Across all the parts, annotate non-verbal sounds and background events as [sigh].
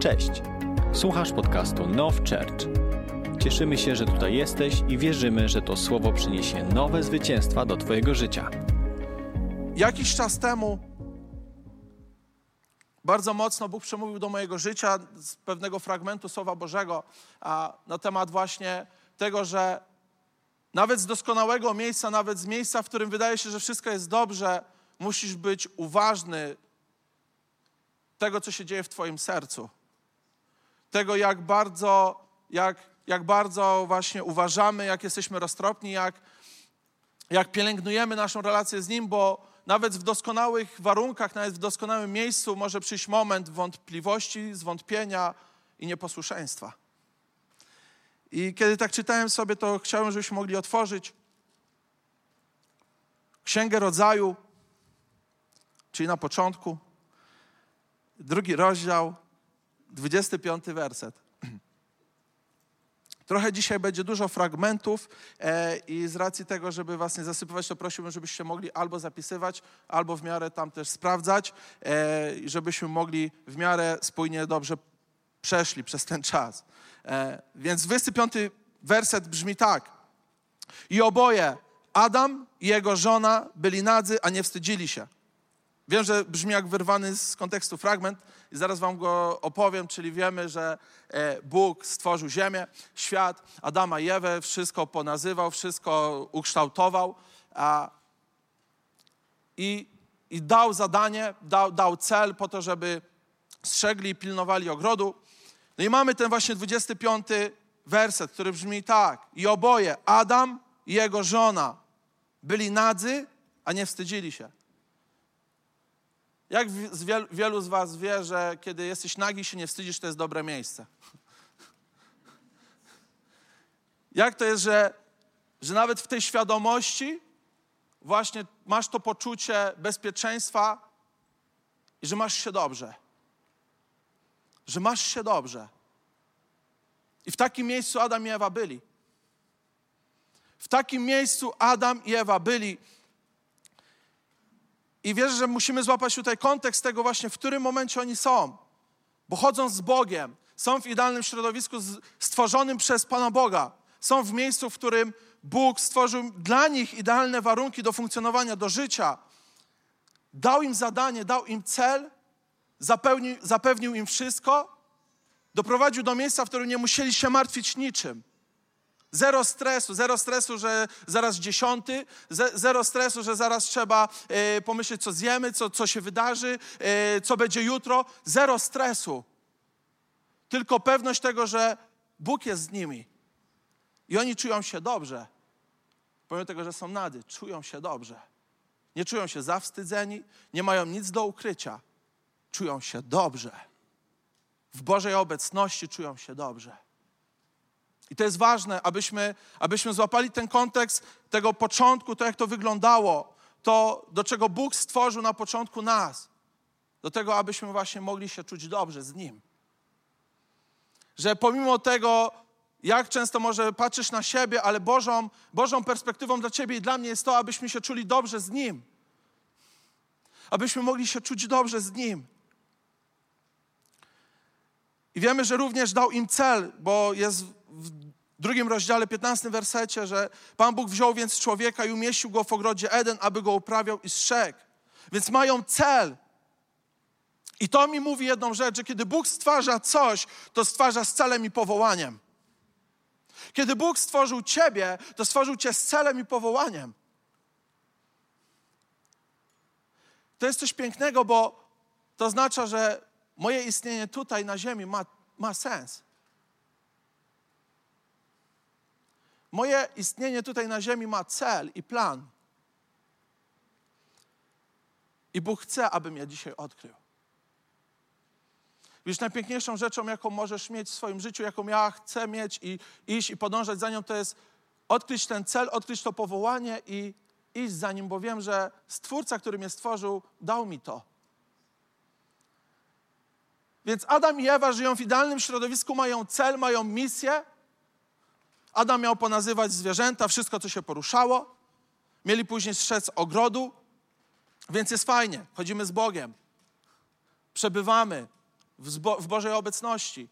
Cześć. Słuchasz podcastu Now Church. Cieszymy się, że tutaj jesteś i wierzymy, że to słowo przyniesie nowe zwycięstwa do Twojego życia. Jakiś czas temu bardzo mocno Bóg przemówił do mojego życia z pewnego fragmentu Słowa Bożego a, na temat właśnie tego, że nawet z doskonałego miejsca, nawet z miejsca, w którym wydaje się, że wszystko jest dobrze, musisz być uważny tego, co się dzieje w Twoim sercu. Tego, jak bardzo, jak, jak bardzo właśnie uważamy, jak jesteśmy roztropni, jak, jak pielęgnujemy naszą relację z Nim, bo nawet w doskonałych warunkach, nawet w doskonałym miejscu może przyjść moment wątpliwości, zwątpienia i nieposłuszeństwa. I kiedy tak czytałem sobie, to chciałem, żebyśmy mogli otworzyć Księgę Rodzaju, czyli na początku, drugi rozdział, 25 werset. [clears throat] Trochę dzisiaj będzie dużo fragmentów e, i z racji tego, żeby was nie zasypywać, to prosiłbym, żebyście mogli albo zapisywać, albo w miarę tam też sprawdzać, e, żebyśmy mogli w miarę spójnie dobrze przeszli przez ten czas. E, więc 25 werset brzmi tak. I oboje, Adam i jego żona, byli nadzy, a nie wstydzili się. Wiem, że brzmi jak wyrwany z kontekstu fragment i zaraz wam go opowiem, czyli wiemy, że e, Bóg stworzył ziemię, świat, Adama i Ewę, wszystko ponazywał, wszystko ukształtował a, i, i dał zadanie, dał, dał cel po to, żeby strzegli i pilnowali ogrodu. No i mamy ten właśnie 25 werset, który brzmi tak. I oboje, Adam i jego żona, byli nadzy, a nie wstydzili się. Jak wielu, wielu z was wie, że kiedy jesteś nagi się nie wstydzisz, to jest dobre miejsce? Jak to jest, że, że nawet w tej świadomości właśnie masz to poczucie bezpieczeństwa i że masz się dobrze. Że masz się dobrze. I w takim miejscu Adam i Ewa byli. W takim miejscu Adam i Ewa byli. I wierzę, że musimy złapać tutaj kontekst tego właśnie, w którym momencie oni są. Bo chodząc z Bogiem, są w idealnym środowisku stworzonym przez Pana Boga. Są w miejscu, w którym Bóg stworzył dla nich idealne warunki do funkcjonowania, do życia. Dał im zadanie, dał im cel, zapewnił, zapewnił im wszystko, doprowadził do miejsca, w którym nie musieli się martwić niczym. Zero stresu, zero stresu, że zaraz dziesiąty, zero stresu, że zaraz trzeba e, pomyśleć, co zjemy, co, co się wydarzy, e, co będzie jutro. Zero stresu. Tylko pewność tego, że Bóg jest z nimi. I oni czują się dobrze. Pomimo tego, że są nady, czują się dobrze. Nie czują się zawstydzeni, nie mają nic do ukrycia. Czują się dobrze. W Bożej obecności czują się dobrze. I to jest ważne, abyśmy, abyśmy złapali ten kontekst tego początku, to jak to wyglądało, to do czego Bóg stworzył na początku nas, do tego, abyśmy właśnie mogli się czuć dobrze z Nim. Że pomimo tego, jak często może patrzysz na siebie, ale Bożą, Bożą perspektywą dla Ciebie i dla mnie jest to, abyśmy się czuli dobrze z Nim. Abyśmy mogli się czuć dobrze z Nim. I wiemy, że również dał im cel, bo jest w drugim rozdziale, 15 wersecie, że Pan Bóg wziął więc człowieka i umieścił go w ogrodzie Eden, aby go uprawiał i strzegł. Więc mają cel. I to mi mówi jedną rzecz, że kiedy Bóg stwarza coś, to stwarza z celem i powołaniem. Kiedy Bóg stworzył ciebie, to stworzył cię z celem i powołaniem. To jest coś pięknego, bo to oznacza, że moje istnienie tutaj na ziemi ma, ma sens. Moje istnienie tutaj na ziemi ma cel i plan. I Bóg chce, abym ja dzisiaj odkrył. Wiesz, najpiękniejszą rzeczą, jaką możesz mieć w swoim życiu, jaką ja chcę mieć i iść i podążać za nią, to jest odkryć ten cel, odkryć to powołanie i iść za nim, bo wiem, że Stwórca, który mnie stworzył, dał mi to. Więc Adam i Ewa żyją w idealnym środowisku, mają cel, mają misję, Adam miał ponazywać zwierzęta, wszystko, co się poruszało. Mieli później strzec ogrodu, więc jest fajnie. Chodzimy z Bogiem. Przebywamy w, w Bożej obecności.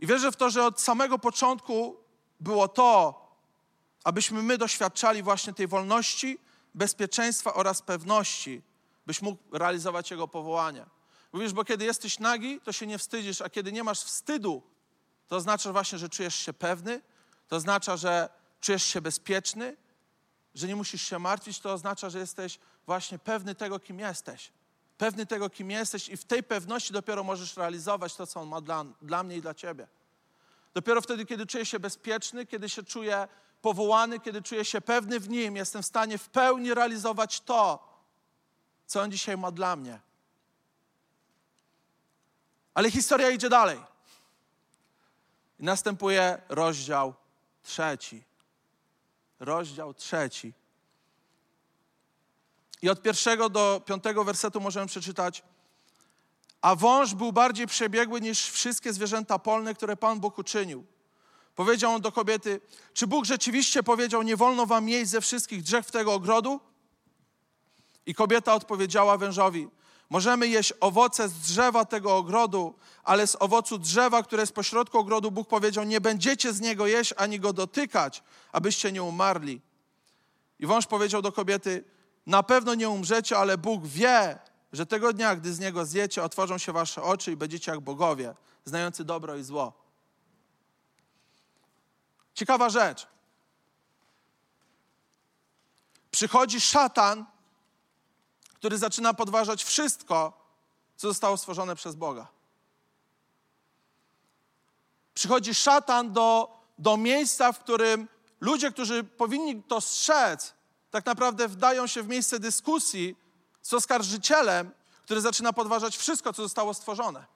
I wierzę w to, że od samego początku było to, abyśmy my doświadczali właśnie tej wolności, bezpieczeństwa oraz pewności, byś mógł realizować Jego powołanie. Mówisz, bo kiedy jesteś nagi, to się nie wstydzisz, a kiedy nie masz wstydu, to oznacza właśnie, że czujesz się pewny, to oznacza, że czujesz się bezpieczny, że nie musisz się martwić, to oznacza, że jesteś właśnie pewny tego, kim jesteś. Pewny tego, kim jesteś, i w tej pewności dopiero możesz realizować to, co On ma dla, dla mnie i dla Ciebie. Dopiero wtedy, kiedy czuję się bezpieczny, kiedy się czuję powołany, kiedy czuję się pewny w Nim, jestem w stanie w pełni realizować to, co On dzisiaj ma dla mnie. Ale historia idzie dalej. I następuje rozdział trzeci. Rozdział trzeci. I od pierwszego do piątego wersetu możemy przeczytać. A wąż był bardziej przebiegły niż wszystkie zwierzęta polne, które Pan Bóg uczynił. Powiedział on do kobiety: Czy Bóg rzeczywiście powiedział, nie wolno wam jeść ze wszystkich drzew tego ogrodu? I kobieta odpowiedziała wężowi: Możemy jeść owoce z drzewa tego ogrodu, ale z owocu drzewa, które jest pośrodku ogrodu, Bóg powiedział: Nie będziecie z niego jeść ani go dotykać, abyście nie umarli. I wąż powiedział do kobiety: Na pewno nie umrzecie, ale Bóg wie, że tego dnia, gdy z niego zjecie, otworzą się wasze oczy i będziecie jak bogowie, znający dobro i zło. Ciekawa rzecz. Przychodzi szatan, który zaczyna podważać wszystko, co zostało stworzone przez Boga. Przychodzi szatan do, do miejsca, w którym ludzie, którzy powinni to strzec, tak naprawdę wdają się w miejsce dyskusji z oskarżycielem, który zaczyna podważać wszystko, co zostało stworzone.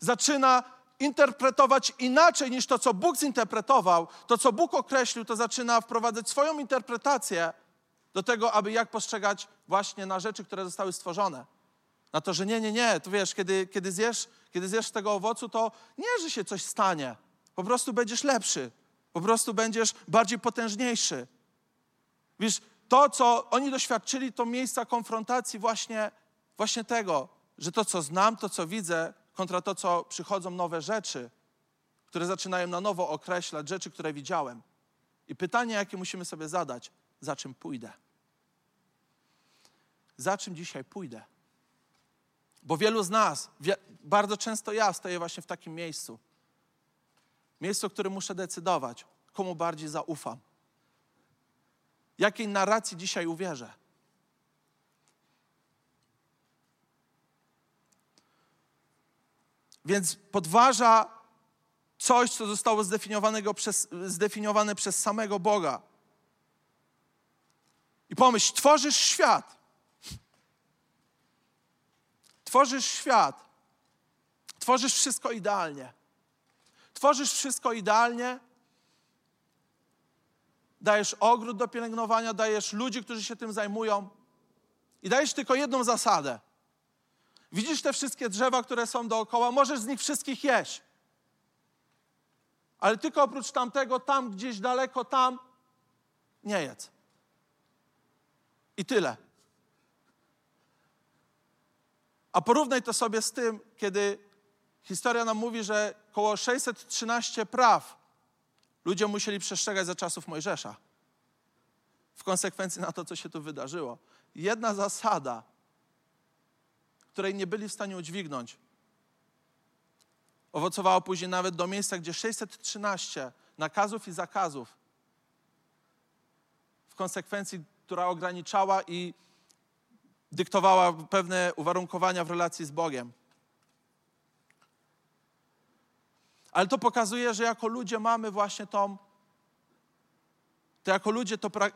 Zaczyna interpretować inaczej niż to, co Bóg zinterpretował, to, co Bóg określił, to zaczyna wprowadzać swoją interpretację do tego, aby jak postrzegać właśnie na rzeczy, które zostały stworzone. Na to, że nie, nie, nie, to wiesz, kiedy, kiedy, zjesz, kiedy zjesz tego owocu, to nie, że się coś stanie. Po prostu będziesz lepszy. Po prostu będziesz bardziej potężniejszy. Wiesz, to, co oni doświadczyli, to miejsca konfrontacji właśnie, właśnie tego, że to, co znam, to, co widzę, kontra to, co przychodzą nowe rzeczy, które zaczynają na nowo określać rzeczy, które widziałem. I pytanie, jakie musimy sobie zadać, za czym pójdę? Za czym dzisiaj pójdę? Bo wielu z nas, bardzo często ja stoję właśnie w takim miejscu. Miejscu, w którym muszę decydować, komu bardziej zaufam. Jakiej narracji dzisiaj uwierzę? Więc podważa coś, co zostało zdefiniowanego przez, zdefiniowane przez samego Boga. I pomyśl, tworzysz świat. Tworzysz świat. Tworzysz wszystko idealnie. Tworzysz wszystko idealnie. Dajesz ogród do pielęgnowania, dajesz ludzi, którzy się tym zajmują. I dajesz tylko jedną zasadę. Widzisz te wszystkie drzewa, które są dookoła, możesz z nich wszystkich jeść. Ale tylko oprócz tamtego, tam gdzieś daleko, tam, nie jedz. I tyle. A porównaj to sobie z tym, kiedy historia nam mówi, że około 613 praw ludzie musieli przestrzegać za czasów Mojżesza. W konsekwencji na to, co się tu wydarzyło. Jedna zasada, której nie byli w stanie udźwignąć, owocowała później nawet do miejsca, gdzie 613 nakazów i zakazów w konsekwencji, która ograniczała i dyktowała pewne uwarunkowania w relacji z Bogiem. Ale to pokazuje, że jako ludzie mamy właśnie tą, to jako ludzie to pra...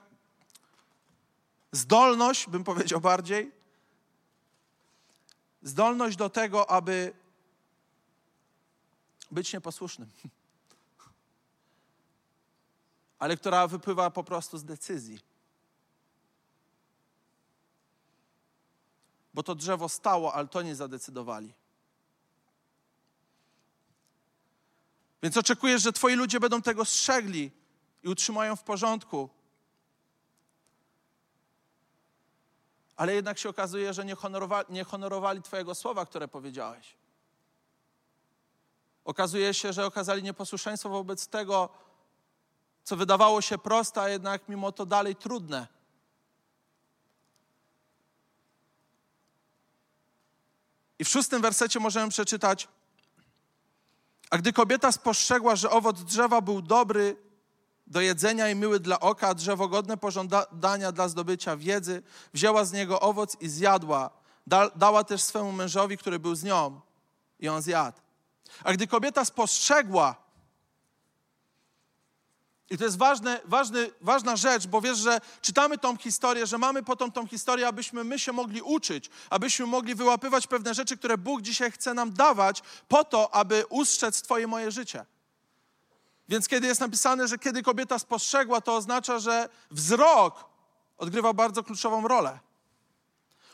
zdolność, bym powiedział bardziej, zdolność do tego, aby być nieposłusznym. [laughs] Ale która wypływa po prostu z decyzji. Bo to drzewo stało, ale to nie zadecydowali. Więc oczekujesz, że Twoi ludzie będą tego strzegli i utrzymają w porządku. ale jednak się okazuje, że nie honorowali, nie honorowali Twojego słowa, które powiedziałeś. Okazuje się, że okazali nieposłuszeństwo wobec tego, co wydawało się proste, a jednak mimo to dalej trudne. I w szóstym wersecie możemy przeczytać: A gdy kobieta spostrzegła, że owoc drzewa był dobry do jedzenia i miły dla oka, drzewo godne pożądania dla zdobycia wiedzy, wzięła z niego owoc i zjadła. Da, dała też swemu mężowi, który był z nią, i on zjadł. A gdy kobieta spostrzegła, i to jest ważne, ważny, ważna rzecz, bo wiesz, że czytamy tą historię, że mamy potem tą historię, abyśmy my się mogli uczyć, abyśmy mogli wyłapywać pewne rzeczy, które Bóg dzisiaj chce nam dawać, po to, aby ustrzec Twoje moje życie. Więc kiedy jest napisane, że kiedy kobieta spostrzegła, to oznacza, że wzrok odgrywa bardzo kluczową rolę.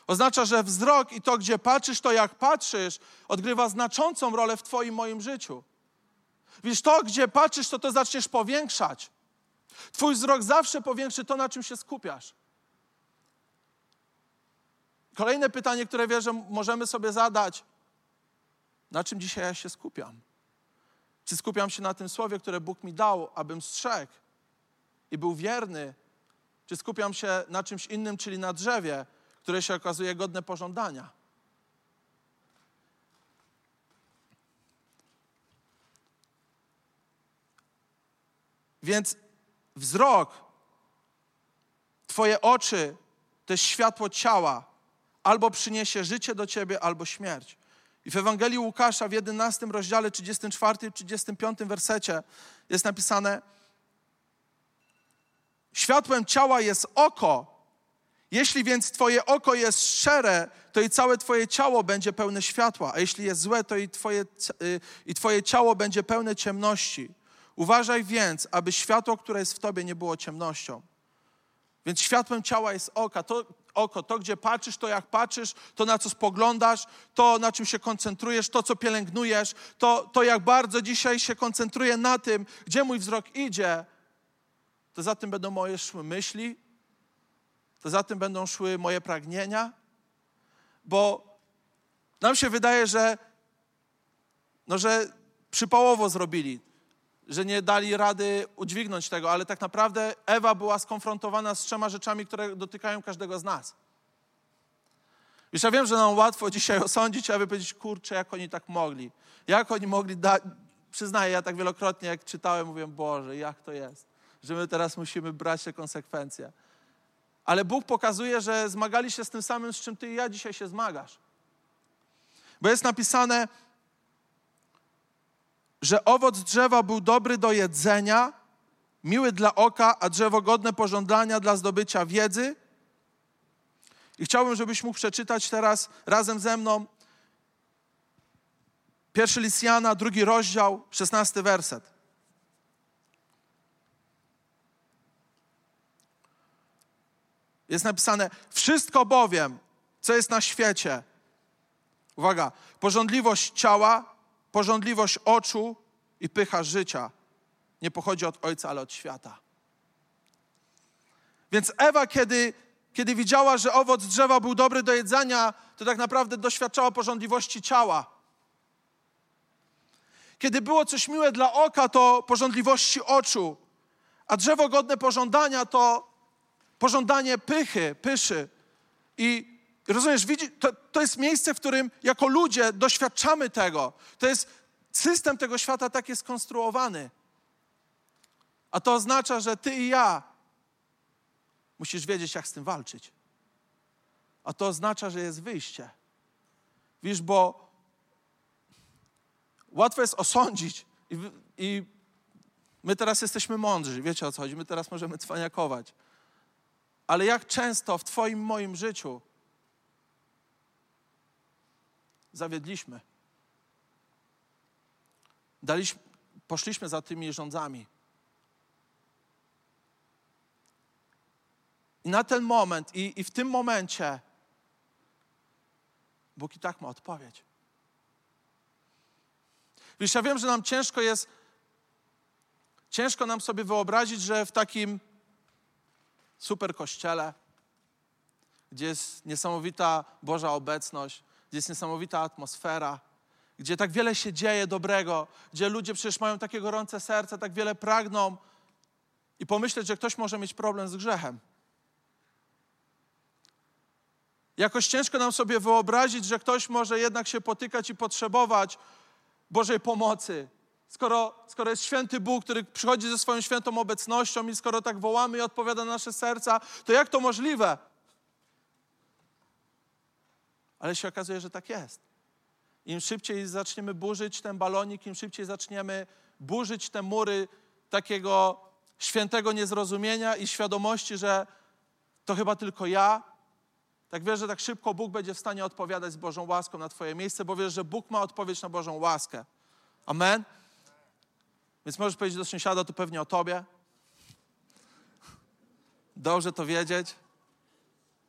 Oznacza, że wzrok i to, gdzie patrzysz, to jak patrzysz, odgrywa znaczącą rolę w Twoim moim życiu. Wiesz, to, gdzie patrzysz, to to zaczniesz powiększać. Twój wzrok zawsze powiększy to, na czym się skupiasz. Kolejne pytanie, które wierzę, możemy sobie zadać. Na czym dzisiaj ja się skupiam? Czy skupiam się na tym słowie, które Bóg mi dał, abym strzegł i był wierny? Czy skupiam się na czymś innym, czyli na drzewie, które się okazuje godne pożądania? Więc wzrok, Twoje oczy to jest światło ciała. Albo przyniesie życie do Ciebie, albo śmierć. I w Ewangelii Łukasza w 11 rozdziale 34 i 35 wersecie jest napisane Światłem ciała jest oko. Jeśli więc Twoje oko jest szczere, to i całe Twoje ciało będzie pełne światła, a jeśli jest złe, to i Twoje, y, i twoje ciało będzie pełne ciemności. Uważaj więc, aby światło, które jest w tobie, nie było ciemnością. Więc światłem ciała jest oka. To, oko, to gdzie patrzysz, to jak patrzysz, to na co spoglądasz, to na czym się koncentrujesz, to co pielęgnujesz, to, to jak bardzo dzisiaj się koncentruję na tym, gdzie mój wzrok idzie, to za tym będą moje szły myśli, to za tym będą szły moje pragnienia, bo nam się wydaje, że, no, że przypałowo zrobili że nie dali rady udźwignąć tego, ale tak naprawdę Ewa była skonfrontowana z trzema rzeczami, które dotykają każdego z nas. Już ja wiem, że nam łatwo dzisiaj [laughs] osądzić, aby powiedzieć, kurczę, jak oni tak mogli. Jak oni mogli dać, przyznaję, ja tak wielokrotnie jak czytałem, mówię, Boże, jak to jest, że my teraz musimy brać te konsekwencje. Ale Bóg pokazuje, że zmagali się z tym samym, z czym ty i ja dzisiaj się zmagasz. Bo jest napisane, że owoc drzewa był dobry do jedzenia, miły dla oka, a drzewo godne pożądania dla zdobycia wiedzy. I chciałbym, żebyś mógł przeczytać teraz razem ze mną pierwszy list Jana, drugi rozdział, szesnasty werset. Jest napisane, wszystko bowiem, co jest na świecie, uwaga, porządliwość ciała, Pożądliwość oczu i pycha życia nie pochodzi od Ojca, ale od świata. Więc Ewa, kiedy, kiedy widziała, że owoc drzewa był dobry do jedzenia, to tak naprawdę doświadczała porządliwości ciała. Kiedy było coś miłe dla oka, to porządliwości oczu, a drzewo godne pożądania to pożądanie pychy, pyszy. I Rozumiesz, to, to jest miejsce, w którym jako ludzie doświadczamy tego. To jest system tego świata tak jest skonstruowany. A to oznacza, że ty i ja musisz wiedzieć, jak z tym walczyć. A to oznacza, że jest wyjście. Wiesz, bo łatwo jest osądzić i, i my teraz jesteśmy mądrzy, wiecie o co chodzi, my teraz możemy cwaniakować. Ale jak często w Twoim, moim życiu zawiedliśmy. Daliśmy, poszliśmy za tymi rządzami. I na ten moment, i, i w tym momencie, Bóg i tak ma odpowiedź. Wiesz, ja wiem, że nam ciężko jest, ciężko nam sobie wyobrazić, że w takim super kościele, gdzie jest niesamowita Boża obecność, gdzie jest niesamowita atmosfera, gdzie tak wiele się dzieje dobrego, gdzie ludzie przecież mają takie gorące serce, tak wiele pragną i pomyśleć, że ktoś może mieć problem z grzechem. Jakoś ciężko nam sobie wyobrazić, że ktoś może jednak się potykać i potrzebować Bożej pomocy. Skoro, skoro jest święty Bóg, który przychodzi ze swoją świętą obecnością i skoro tak wołamy i odpowiada na nasze serca, to jak to możliwe? Ale się okazuje, że tak jest. Im szybciej zaczniemy burzyć ten balonik, im szybciej zaczniemy burzyć te mury takiego świętego niezrozumienia i świadomości, że to chyba tylko ja, tak wiesz, że tak szybko Bóg będzie w stanie odpowiadać z Bożą łaską na Twoje miejsce, bo wiesz, że Bóg ma odpowiedź na Bożą łaskę. Amen? Więc możesz powiedzieć do sąsiada, to pewnie o Tobie. Dobrze to wiedzieć.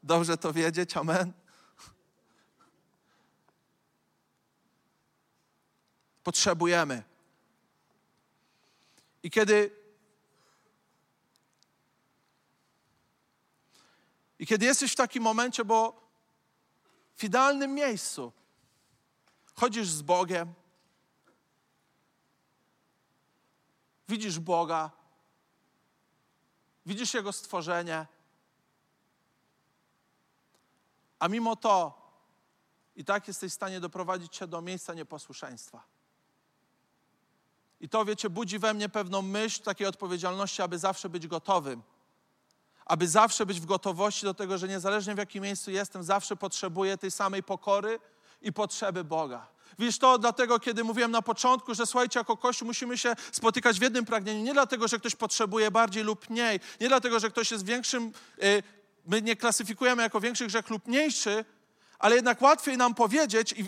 Dobrze to wiedzieć. Amen. Potrzebujemy. I kiedy I kiedy jesteś w takim momencie, bo w idealnym miejscu chodzisz z Bogiem, widzisz Boga, widzisz Jego stworzenie, a mimo to i tak jesteś w stanie doprowadzić się do miejsca nieposłuszeństwa. I to, wiecie, budzi we mnie pewną myśl takiej odpowiedzialności, aby zawsze być gotowym aby zawsze być w gotowości do tego, że niezależnie w jakim miejscu jestem, zawsze potrzebuję tej samej pokory i potrzeby Boga. Wiesz, to dlatego, kiedy mówiłem na początku, że słuchajcie, jako Kościół musimy się spotykać w jednym pragnieniu. Nie dlatego, że ktoś potrzebuje bardziej lub mniej. Nie dlatego, że ktoś jest większym, y, my nie klasyfikujemy jako większy grzech lub mniejszy, ale jednak łatwiej nam powiedzieć i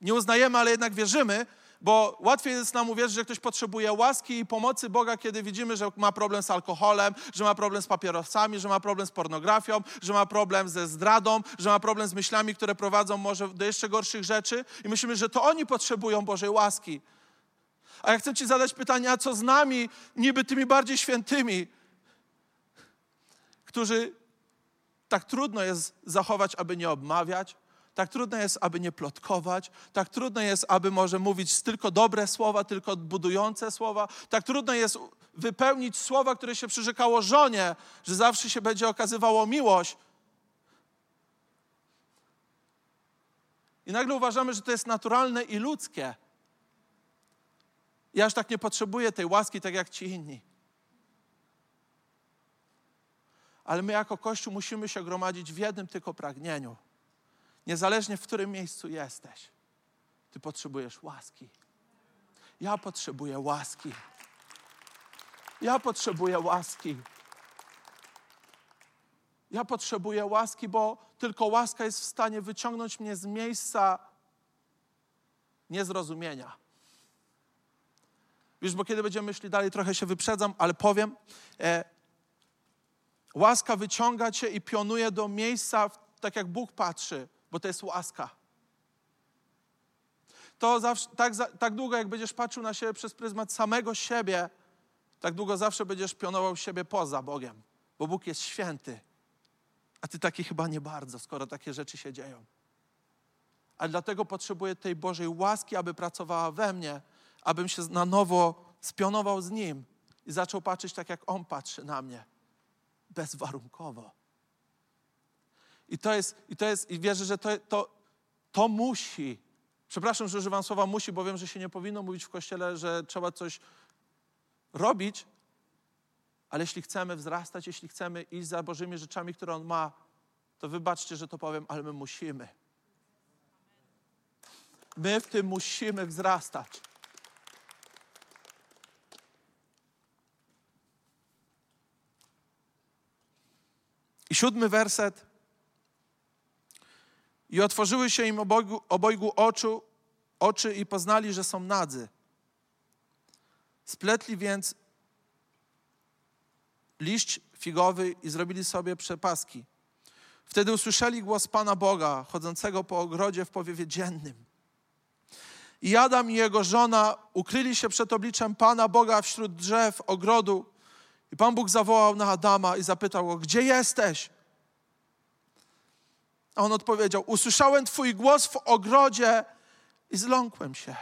nie uznajemy, ale jednak wierzymy, bo łatwiej jest nam uwierzyć, że ktoś potrzebuje łaski i pomocy Boga, kiedy widzimy, że ma problem z alkoholem, że ma problem z papierosami, że ma problem z pornografią, że ma problem ze zdradą, że ma problem z myślami, które prowadzą może do jeszcze gorszych rzeczy i myślimy, że to oni potrzebują Bożej łaski. A ja chcę Ci zadać pytanie, a co z nami, niby tymi bardziej świętymi, którzy tak trudno jest zachować, aby nie obmawiać, tak trudno jest, aby nie plotkować, tak trudno jest, aby może mówić tylko dobre słowa, tylko budujące słowa, tak trudno jest wypełnić słowa, które się przyrzekało żonie, że zawsze się będzie okazywało miłość. I nagle uważamy, że to jest naturalne i ludzkie. Ja aż tak nie potrzebuję tej łaski, tak jak ci inni. Ale my jako Kościół musimy się gromadzić w jednym tylko pragnieniu – Niezależnie w którym miejscu jesteś, ty potrzebujesz łaski. Ja potrzebuję łaski. Ja potrzebuję łaski. Ja potrzebuję łaski, bo tylko łaska jest w stanie wyciągnąć mnie z miejsca niezrozumienia. Wiesz, bo kiedy będziemy myśli dalej, trochę się wyprzedzam, ale powiem. E, łaska wyciąga cię i pionuje do miejsca, tak jak Bóg patrzy bo to jest łaska. To zawsze, tak, tak długo, jak będziesz patrzył na siebie przez pryzmat samego siebie, tak długo zawsze będziesz pionował siebie poza Bogiem, bo Bóg jest święty. A ty taki chyba nie bardzo, skoro takie rzeczy się dzieją. Ale dlatego potrzebuję tej Bożej łaski, aby pracowała we mnie, abym się na nowo spionował z Nim i zaczął patrzeć tak, jak On patrzy na mnie. Bezwarunkowo. I to jest, i to jest, i wierzę, że to, to, to musi. Przepraszam, że używam słowa musi, bo wiem, że się nie powinno mówić w kościele, że trzeba coś robić, ale jeśli chcemy wzrastać, jeśli chcemy iść za Bożymi rzeczami, które On ma, to wybaczcie, że to powiem, ale my musimy. My w tym musimy wzrastać. I siódmy werset. I otworzyły się im obojgu, obojgu oczu, oczy i poznali, że są nadzy. Spletli więc liść figowy i zrobili sobie przepaski. Wtedy usłyszeli głos Pana Boga, chodzącego po ogrodzie w powiewie dziennym. I Adam i jego żona ukryli się przed obliczem Pana Boga wśród drzew ogrodu. I Pan Bóg zawołał na Adama i zapytał go, gdzie jesteś? A on odpowiedział: Usłyszałem Twój głos w ogrodzie i zląkłem się,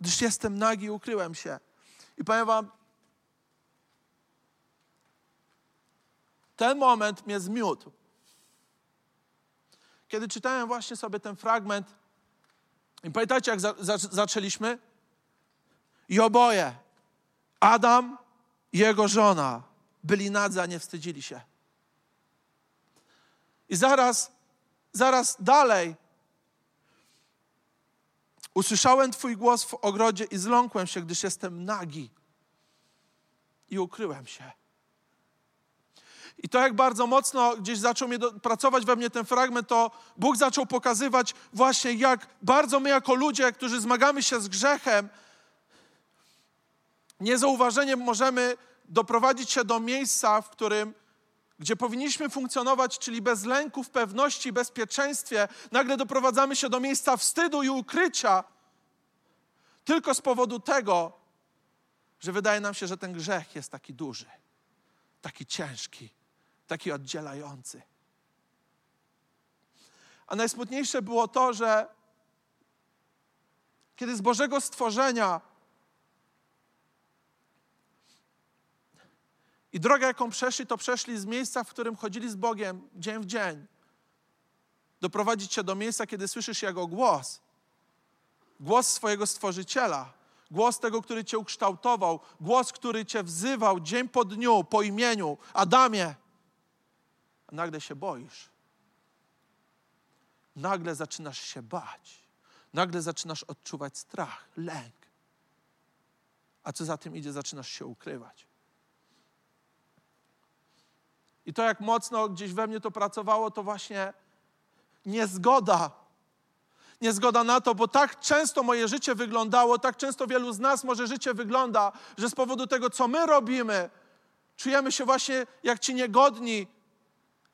gdyż jestem nagi ukryłem się. I powiem Wam, ten moment mnie zmiótł. Kiedy czytałem właśnie sobie ten fragment, i pamiętacie, jak za, za, zaczęliśmy? I oboje, Adam i jego żona, byli nadzy, a nie wstydzili się. I zaraz, zaraz dalej usłyszałem Twój głos w ogrodzie i zląkłem się, gdyż jestem nagi. I ukryłem się. I to, jak bardzo mocno gdzieś zaczął mnie do, pracować we mnie ten fragment, to Bóg zaczął pokazywać właśnie, jak bardzo my, jako ludzie, którzy zmagamy się z grzechem, niezauważeniem możemy doprowadzić się do miejsca, w którym, gdzie powinniśmy funkcjonować, czyli bez lęków, pewności, bezpieczeństwie, nagle doprowadzamy się do miejsca wstydu i ukrycia, tylko z powodu tego, że wydaje nam się, że ten grzech jest taki duży, taki ciężki taki oddzielający. A najsmutniejsze było to, że kiedy z Bożego stworzenia i drogę, jaką przeszli, to przeszli z miejsca, w którym chodzili z Bogiem dzień w dzień. Doprowadzić cię do miejsca, kiedy słyszysz Jego głos. Głos swojego Stworzyciela. Głos tego, który cię ukształtował. Głos, który cię wzywał dzień po dniu, po imieniu. Adamie, a nagle się boisz. Nagle zaczynasz się bać. Nagle zaczynasz odczuwać strach, lęk. A co za tym idzie, zaczynasz się ukrywać. I to, jak mocno gdzieś we mnie to pracowało, to właśnie niezgoda. Niezgoda na to, bo tak często moje życie wyglądało, tak często wielu z nas może życie wygląda, że z powodu tego, co my robimy, czujemy się właśnie jak ci niegodni,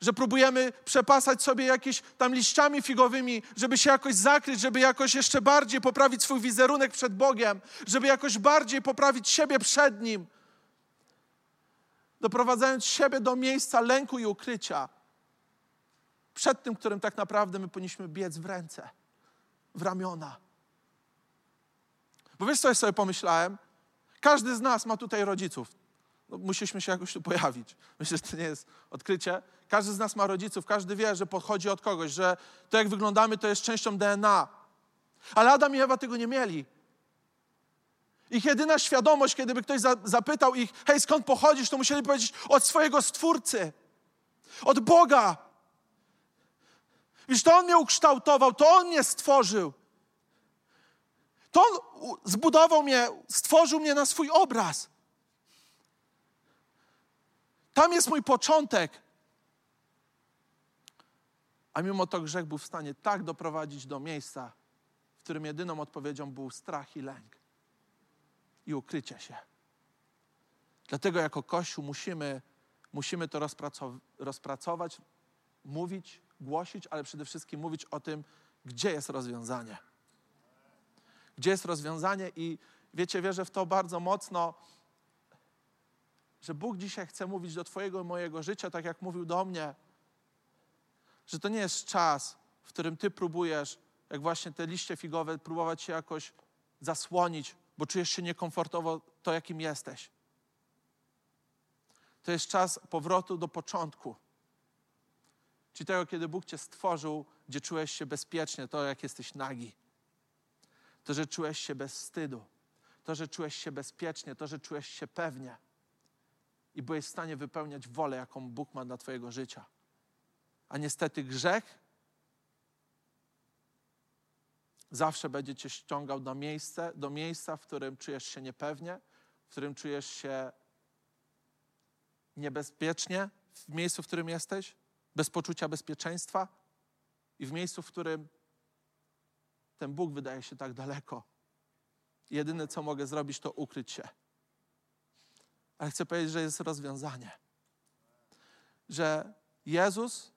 że próbujemy przepasać sobie jakieś tam liściami figowymi, żeby się jakoś zakryć, żeby jakoś jeszcze bardziej poprawić swój wizerunek przed Bogiem, żeby jakoś bardziej poprawić siebie przed Nim, doprowadzając siebie do miejsca lęku i ukrycia przed tym, którym tak naprawdę my powinniśmy biec w ręce, w ramiona. Bo wiesz, co ja sobie pomyślałem? Każdy z nas ma tutaj rodziców. No, musieliśmy się jakoś tu pojawić. Myślę, że to nie jest odkrycie. Każdy z nas ma rodziców, każdy wie, że pochodzi od kogoś, że to, jak wyglądamy, to jest częścią DNA. Ale Adam i Ewa tego nie mieli. Ich jedyna świadomość, kiedyby ktoś zapytał ich, hej, skąd pochodzisz, to musieli powiedzieć od swojego Stwórcy, od Boga. Wiesz, to On mnie ukształtował, to On mnie stworzył. To On zbudował mnie, stworzył mnie na swój obraz. Tam jest mój początek. A mimo to grzech był w stanie tak doprowadzić do miejsca, w którym jedyną odpowiedzią był strach i lęk i ukrycie się. Dlatego jako Kościół musimy, musimy to rozpracow rozpracować, mówić, głosić, ale przede wszystkim mówić o tym, gdzie jest rozwiązanie. Gdzie jest rozwiązanie i wiecie, wierzę w to bardzo mocno, że Bóg dzisiaj chce mówić do Twojego i mojego życia, tak jak mówił do mnie, że to nie jest czas, w którym Ty próbujesz, jak właśnie te liście figowe, próbować się jakoś zasłonić, bo czujesz się niekomfortowo to, jakim jesteś. To jest czas powrotu do początku. Czyli tego, kiedy Bóg Cię stworzył, gdzie czułeś się bezpiecznie, to jak jesteś nagi. To, że czułeś się bez wstydu. To, że czułeś się bezpiecznie, to, że czułeś się pewnie i byłeś w stanie wypełniać wolę, jaką Bóg ma dla Twojego życia. A niestety grzech zawsze będzie Cię ściągał do, miejsce, do miejsca, w którym czujesz się niepewnie, w którym czujesz się niebezpiecznie, w miejscu, w którym jesteś, bez poczucia bezpieczeństwa i w miejscu, w którym ten Bóg wydaje się tak daleko. Jedyne, co mogę zrobić, to ukryć się ale chcę powiedzieć, że jest rozwiązanie. Że Jezus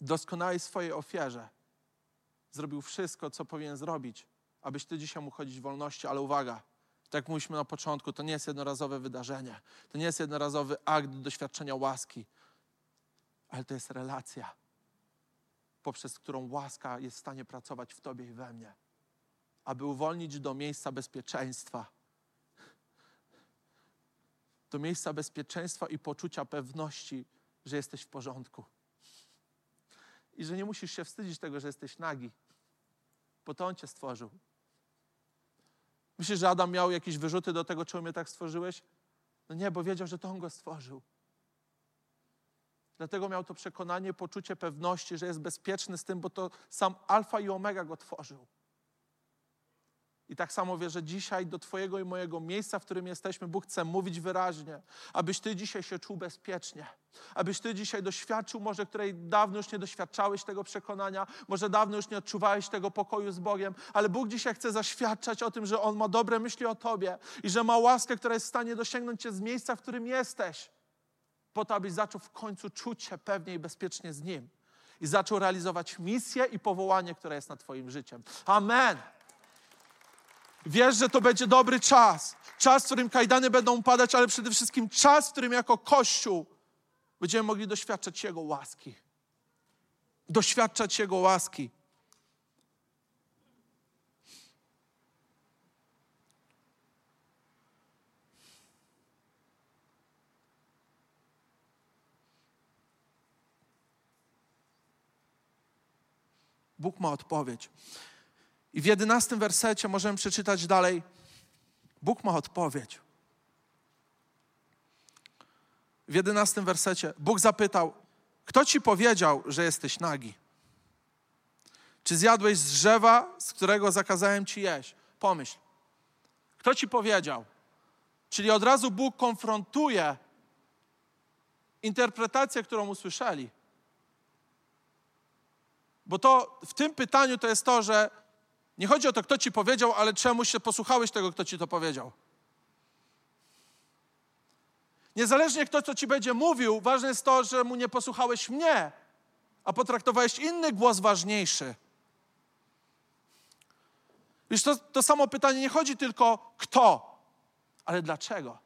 w doskonałej swojej ofierze zrobił wszystko, co powinien zrobić, abyś ty dzisiaj mógł chodzić w wolności, ale uwaga, tak jak mówiliśmy na początku, to nie jest jednorazowe wydarzenie, to nie jest jednorazowy akt doświadczenia łaski, ale to jest relacja. poprzez którą łaska jest w stanie pracować w Tobie i we mnie, aby uwolnić do miejsca bezpieczeństwa. Do miejsca bezpieczeństwa i poczucia pewności, że jesteś w porządku. I że nie musisz się wstydzić tego, że jesteś nagi, bo to On Cię stworzył. Myślisz, że Adam miał jakieś wyrzuty do tego, czemu mnie tak stworzyłeś? No nie, bo wiedział, że to On go stworzył. Dlatego miał to przekonanie, poczucie pewności, że jest bezpieczny z tym, bo to sam Alfa i Omega go tworzył. I tak samo wierzę dzisiaj do Twojego i mojego miejsca, w którym jesteśmy, Bóg chce mówić wyraźnie, abyś Ty dzisiaj się czuł bezpiecznie, abyś Ty dzisiaj doświadczył, może której dawno już nie doświadczałeś tego przekonania, może dawno już nie odczuwałeś tego pokoju z Bogiem, ale Bóg dzisiaj chce zaświadczać o tym, że On ma dobre myśli o Tobie i że ma łaskę, która jest w stanie dosięgnąć Cię z miejsca, w którym jesteś po to, abyś zaczął w końcu czuć się pewnie i bezpiecznie z Nim. I zaczął realizować misję i powołanie, które jest nad Twoim życiem. Amen. Wiesz, że to będzie dobry czas. Czas, w którym kajdany będą upadać, ale przede wszystkim czas, w którym jako Kościół będziemy mogli doświadczać Jego łaski. Doświadczać Jego łaski. Bóg ma odpowiedź. I w jedenastym wersecie możemy przeczytać dalej. Bóg ma odpowiedź. W jedenastym wersecie Bóg zapytał, kto ci powiedział, że jesteś nagi? Czy zjadłeś z drzewa, z którego zakazałem ci jeść? Pomyśl. Kto ci powiedział? Czyli od razu Bóg konfrontuje interpretację, którą usłyszeli. Bo to w tym pytaniu to jest to, że nie chodzi o to, kto ci powiedział, ale czemu się posłuchałeś tego, kto ci to powiedział. Niezależnie kto, co ci będzie mówił, ważne jest to, że mu nie posłuchałeś mnie, a potraktowałeś inny głos ważniejszy. Wiesz, to, to samo pytanie nie chodzi tylko kto, ale dlaczego.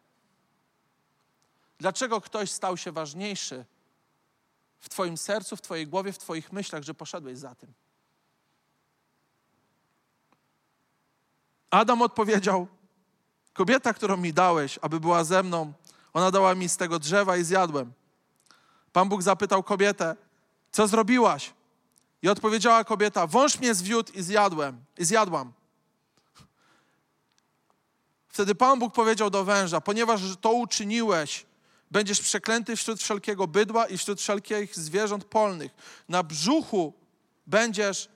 Dlaczego ktoś stał się ważniejszy w Twoim sercu, w Twojej głowie, w Twoich myślach, że poszedłeś za tym. Adam odpowiedział: Kobieta, którą mi dałeś, aby była ze mną, ona dała mi z tego drzewa i zjadłem. Pan Bóg zapytał kobietę: Co zrobiłaś? I odpowiedziała kobieta: Wąż mnie zwiódł i zjadłem, i zjadłam. Wtedy Pan Bóg powiedział do węża: Ponieważ to uczyniłeś, Będziesz przeklęty wśród wszelkiego bydła i wśród wszelkich zwierząt polnych. Na brzuchu będziesz,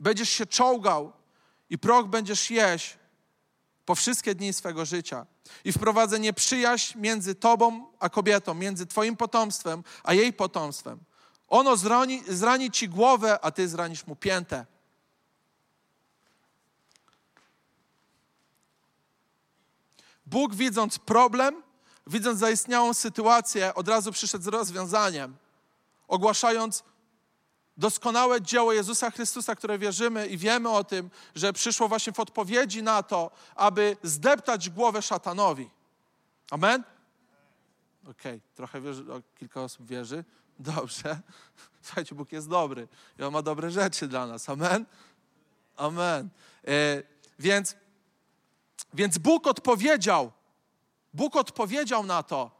będziesz się czołgał i proch będziesz jeść po wszystkie dni swego życia. I wprowadzę nieprzyjaźń między tobą a kobietą, między twoim potomstwem a jej potomstwem. Ono zrani, zrani ci głowę, a ty zranisz mu piętę. Bóg widząc problem, widząc zaistniałą sytuację, od razu przyszedł z rozwiązaniem, ogłaszając doskonałe dzieło Jezusa Chrystusa, które wierzymy i wiemy o tym, że przyszło właśnie w odpowiedzi na to, aby zdeptać głowę szatanowi. Amen? Okej, okay. trochę wierzy, kilka osób wierzy. Dobrze. [laughs] Słuchajcie, Bóg jest dobry i On ma dobre rzeczy dla nas. Amen? Amen. E, więc, więc Bóg odpowiedział Bóg odpowiedział na to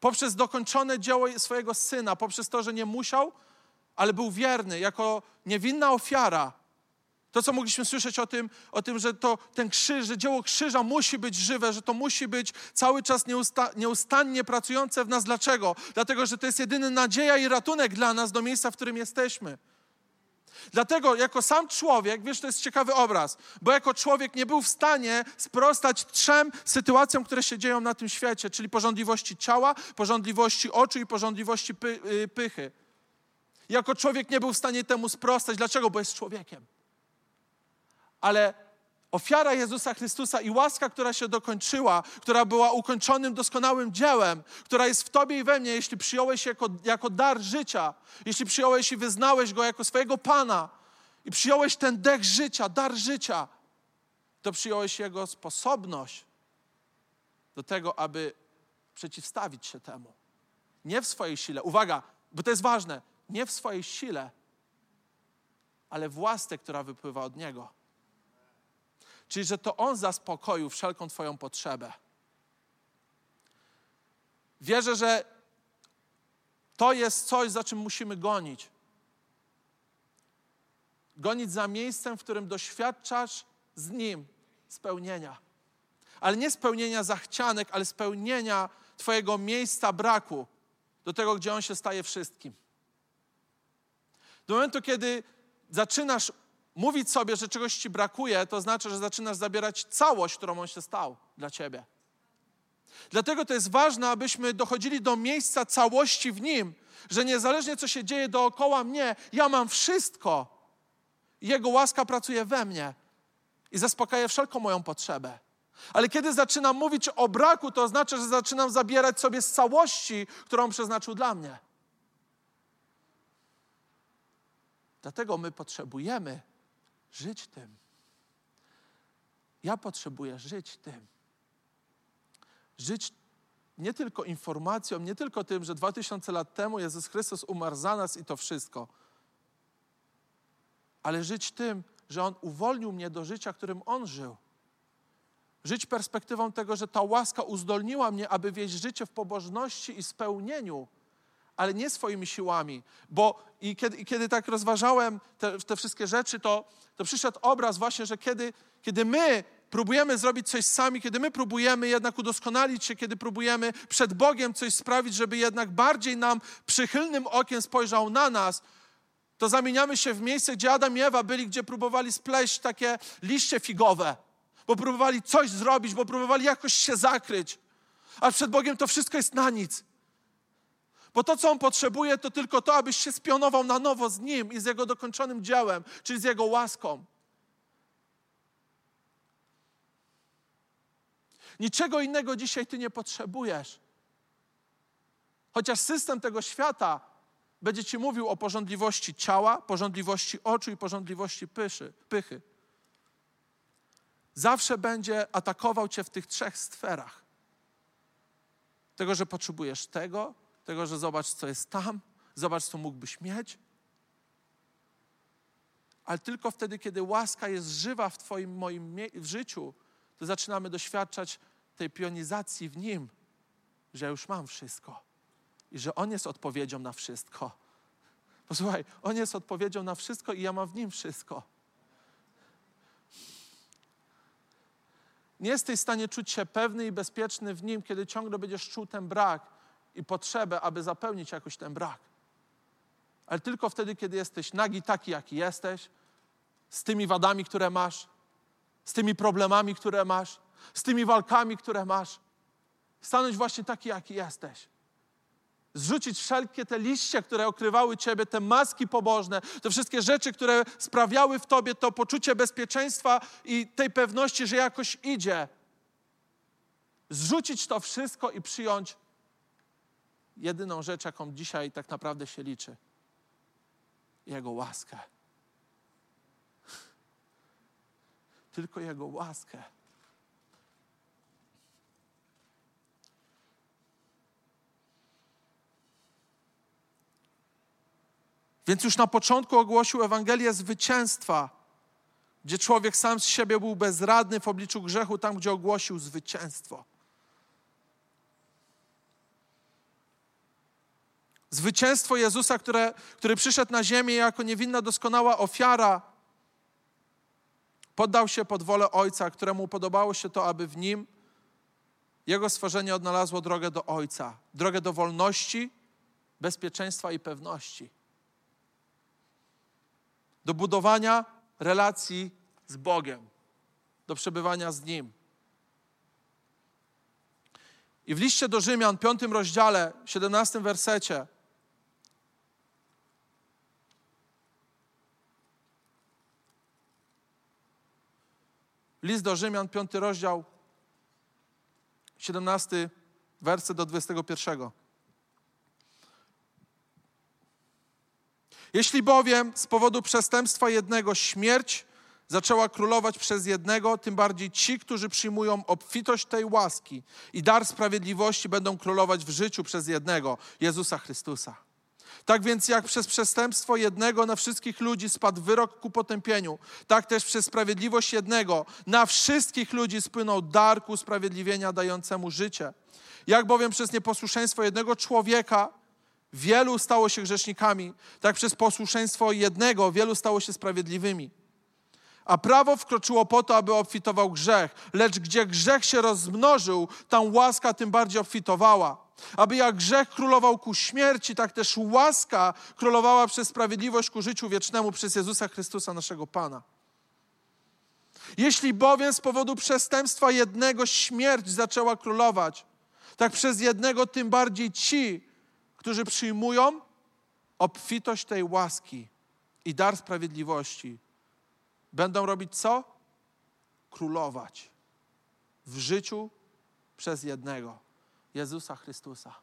poprzez dokończone dzieło swojego syna, poprzez to, że nie musiał, ale był wierny jako niewinna ofiara. To, co mogliśmy słyszeć o tym, o tym że to, ten krzyż, że dzieło krzyża musi być żywe, że to musi być cały czas nieusta, nieustannie pracujące w nas. Dlaczego? Dlatego, że to jest jedyny nadzieja i ratunek dla nas do miejsca, w którym jesteśmy. Dlatego jako sam człowiek, wiesz, to jest ciekawy obraz, bo jako człowiek nie był w stanie sprostać trzem sytuacjom, które się dzieją na tym świecie, czyli porządliwości ciała, porządliwości oczu i porządliwości py, y, pychy. Jako człowiek nie był w stanie temu sprostać. Dlaczego? Bo jest człowiekiem. Ale ofiara Jezusa Chrystusa i łaska, która się dokończyła, która była ukończonym, doskonałym dziełem, która jest w Tobie i we mnie, jeśli przyjąłeś jako, jako dar życia, jeśli przyjąłeś i wyznałeś Go jako swojego Pana i przyjąłeś ten dech życia, dar życia, to przyjąłeś Jego sposobność do tego, aby przeciwstawić się temu. Nie w swojej sile. Uwaga, bo to jest ważne. Nie w swojej sile, ale w łasce, która wypływa od Niego. Czyli, że to On zaspokoił wszelką Twoją potrzebę. Wierzę, że to jest coś, za czym musimy gonić. Gonić za miejscem, w którym doświadczasz z Nim spełnienia. Ale nie spełnienia zachcianek, ale spełnienia Twojego miejsca braku, do tego, gdzie On się staje wszystkim. Do momentu, kiedy zaczynasz mówić sobie, że czegoś Ci brakuje, to znaczy, że zaczynasz zabierać całość, którą On się stał dla Ciebie. Dlatego to jest ważne, abyśmy dochodzili do miejsca całości w Nim, że niezależnie co się dzieje dookoła mnie, ja mam wszystko. Jego łaska pracuje we mnie i zaspokaja wszelką moją potrzebę. Ale kiedy zaczynam mówić o braku, to oznacza, że zaczynam zabierać sobie z całości, którą przeznaczył dla mnie. Dlatego my potrzebujemy żyć tym. Ja potrzebuję żyć tym. Żyć nie tylko informacją, nie tylko tym, że dwa tysiące lat temu Jezus Chrystus umarł za nas i to wszystko, ale żyć tym, że On uwolnił mnie do życia, którym On żył. Żyć perspektywą tego, że ta łaska uzdolniła mnie, aby wieść życie w pobożności i spełnieniu, ale nie swoimi siłami. Bo i kiedy, i kiedy tak rozważałem te, te wszystkie rzeczy, to, to przyszedł obraz właśnie, że kiedy, kiedy my próbujemy zrobić coś sami, kiedy my próbujemy jednak udoskonalić się, kiedy próbujemy przed Bogiem coś sprawić, żeby jednak bardziej nam przychylnym okiem spojrzał na nas, to zamieniamy się w miejsce, gdzie Adam i Ewa byli, gdzie próbowali spleść takie liście figowe, bo próbowali coś zrobić, bo próbowali jakoś się zakryć. A przed Bogiem to wszystko jest na nic. Bo to, co On potrzebuje, to tylko to, abyś się spionował na nowo z Nim i z Jego dokończonym dziełem, czyli z Jego łaską. Niczego innego dzisiaj Ty nie potrzebujesz. Chociaż system tego świata będzie Ci mówił o porządliwości ciała, porządliwości oczu i porządliwości pyszy, pychy. Zawsze będzie atakował Cię w tych trzech sferach. Tego, że potrzebujesz tego, tego, że zobacz, co jest tam, zobacz, co mógłbyś mieć. Ale tylko wtedy, kiedy łaska jest żywa w Twoim, moim w życiu, to zaczynamy doświadczać tej pionizacji w Nim, że ja już mam wszystko i że On jest odpowiedzią na wszystko. Posłuchaj, On jest odpowiedzią na wszystko i ja mam w Nim wszystko. Nie jesteś w stanie czuć się pewny i bezpieczny w Nim, kiedy ciągle będziesz czuł ten brak i potrzebę, aby zapełnić jakoś ten brak. Ale tylko wtedy, kiedy jesteś nagi taki, jaki jesteś, z tymi wadami, które masz, z tymi problemami, które masz, z tymi walkami, które masz. Stanąć właśnie taki, jaki jesteś. Zrzucić wszelkie te liście, które okrywały ciebie, te maski pobożne, te wszystkie rzeczy, które sprawiały w tobie to poczucie bezpieczeństwa i tej pewności, że jakoś idzie. Zrzucić to wszystko i przyjąć jedyną rzecz, jaką dzisiaj tak naprawdę się liczy. Jego łaskę. Tylko Jego łaskę. Więc już na początku ogłosił Ewangelię zwycięstwa, gdzie człowiek sam z siebie był bezradny w obliczu grzechu, tam gdzie ogłosił zwycięstwo. Zwycięstwo Jezusa, które, który przyszedł na ziemię jako niewinna, doskonała ofiara, poddał się pod wolę Ojca, któremu podobało się to, aby w nim jego stworzenie odnalazło drogę do Ojca, drogę do wolności, bezpieczeństwa i pewności do budowania relacji z Bogiem, do przebywania z Nim. I w liście do Rzymian, piątym rozdziale, 17 wersecie, List do Rzymian, piąty rozdział, 17 werset do 21. Jeśli bowiem z powodu przestępstwa jednego śmierć zaczęła królować przez jednego, tym bardziej ci, którzy przyjmują obfitość tej łaski i dar sprawiedliwości będą królować w życiu przez jednego, Jezusa Chrystusa. Tak więc jak przez przestępstwo jednego na wszystkich ludzi spadł wyrok ku potępieniu, tak też przez sprawiedliwość jednego na wszystkich ludzi spłynął dar ku usprawiedliwienia dającemu życie. Jak bowiem przez nieposłuszeństwo jednego człowieka wielu stało się grzesznikami, tak przez posłuszeństwo jednego wielu stało się sprawiedliwymi. A prawo wkroczyło po to, aby obfitował grzech, lecz gdzie grzech się rozmnożył, tam łaska tym bardziej obfitowała. Aby jak grzech królował ku śmierci, tak też łaska królowała przez sprawiedliwość ku życiu wiecznemu przez Jezusa Chrystusa, naszego Pana. Jeśli bowiem z powodu przestępstwa jednego śmierć zaczęła królować, tak przez jednego tym bardziej ci, którzy przyjmują obfitość tej łaski i dar sprawiedliwości, będą robić co? Królować w życiu przez jednego Jezusa Chrystusa.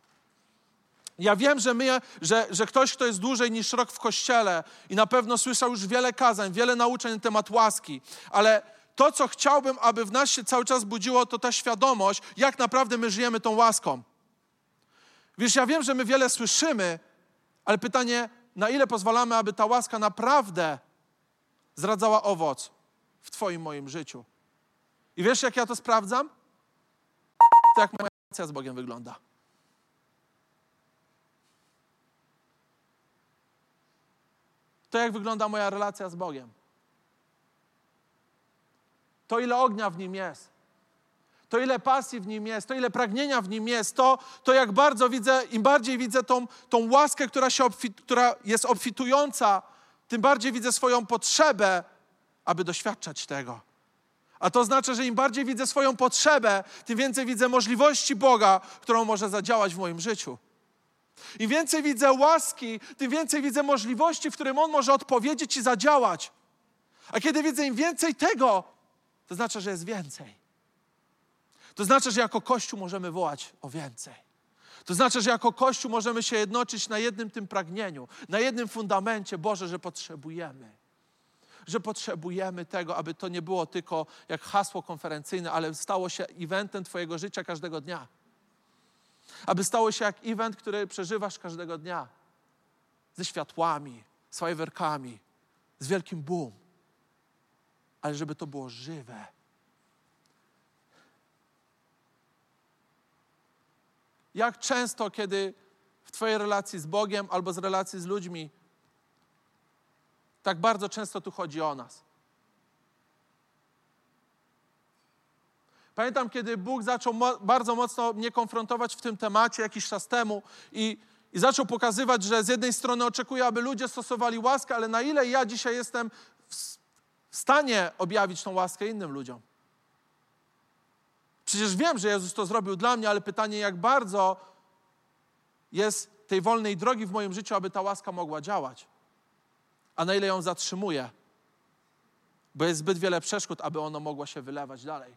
Ja wiem, że, my, że, że ktoś, kto jest dłużej niż rok w kościele i na pewno słyszał już wiele kazań, wiele nauczeń na temat łaski, ale to, co chciałbym, aby w nas się cały czas budziło, to ta świadomość, jak naprawdę my żyjemy tą łaską. Wiesz, ja wiem, że my wiele słyszymy, ale pytanie, na ile pozwalamy, aby ta łaska naprawdę zradzała owoc w Twoim, moim życiu. I wiesz, jak ja to sprawdzam? To jak moja relacja z Bogiem wygląda. To jak wygląda moja relacja z Bogiem. To ile ognia w nim jest. To ile pasji w nim jest, to ile pragnienia w nim jest, to, to jak bardzo widzę, im bardziej widzę tą, tą łaskę, która, się obfit, która jest obfitująca, tym bardziej widzę swoją potrzebę, aby doświadczać tego. A to znaczy, że im bardziej widzę swoją potrzebę, tym więcej widzę możliwości Boga, którą może zadziałać w moim życiu. Im więcej widzę łaski, tym więcej widzę możliwości, w którym On może odpowiedzieć i zadziałać. A kiedy widzę im więcej tego, to znaczy, że jest więcej. To znaczy, że jako Kościół możemy wołać o więcej. To znaczy, że jako Kościół możemy się jednoczyć na jednym tym pragnieniu, na jednym fundamencie, Boże, że potrzebujemy. Że potrzebujemy tego, aby to nie było tylko jak hasło konferencyjne, ale stało się eventem Twojego życia każdego dnia. Aby stało się jak event, który przeżywasz każdego dnia. Ze światłami, z fajerwerkami, z wielkim boom. Ale żeby to było żywe Jak często, kiedy w Twojej relacji z Bogiem albo z relacji z ludźmi, tak bardzo często tu chodzi o nas. Pamiętam, kiedy Bóg zaczął mo bardzo mocno mnie konfrontować w tym temacie jakiś czas temu i, i zaczął pokazywać, że z jednej strony oczekuje, aby ludzie stosowali łaskę, ale na ile ja dzisiaj jestem w, stanie objawić tą łaskę innym ludziom. Przecież wiem, że Jezus to zrobił dla mnie, ale pytanie, jak bardzo jest tej wolnej drogi w moim życiu, aby ta łaska mogła działać, a na ile ją zatrzymuję, bo jest zbyt wiele przeszkód, aby ona mogła się wylewać dalej.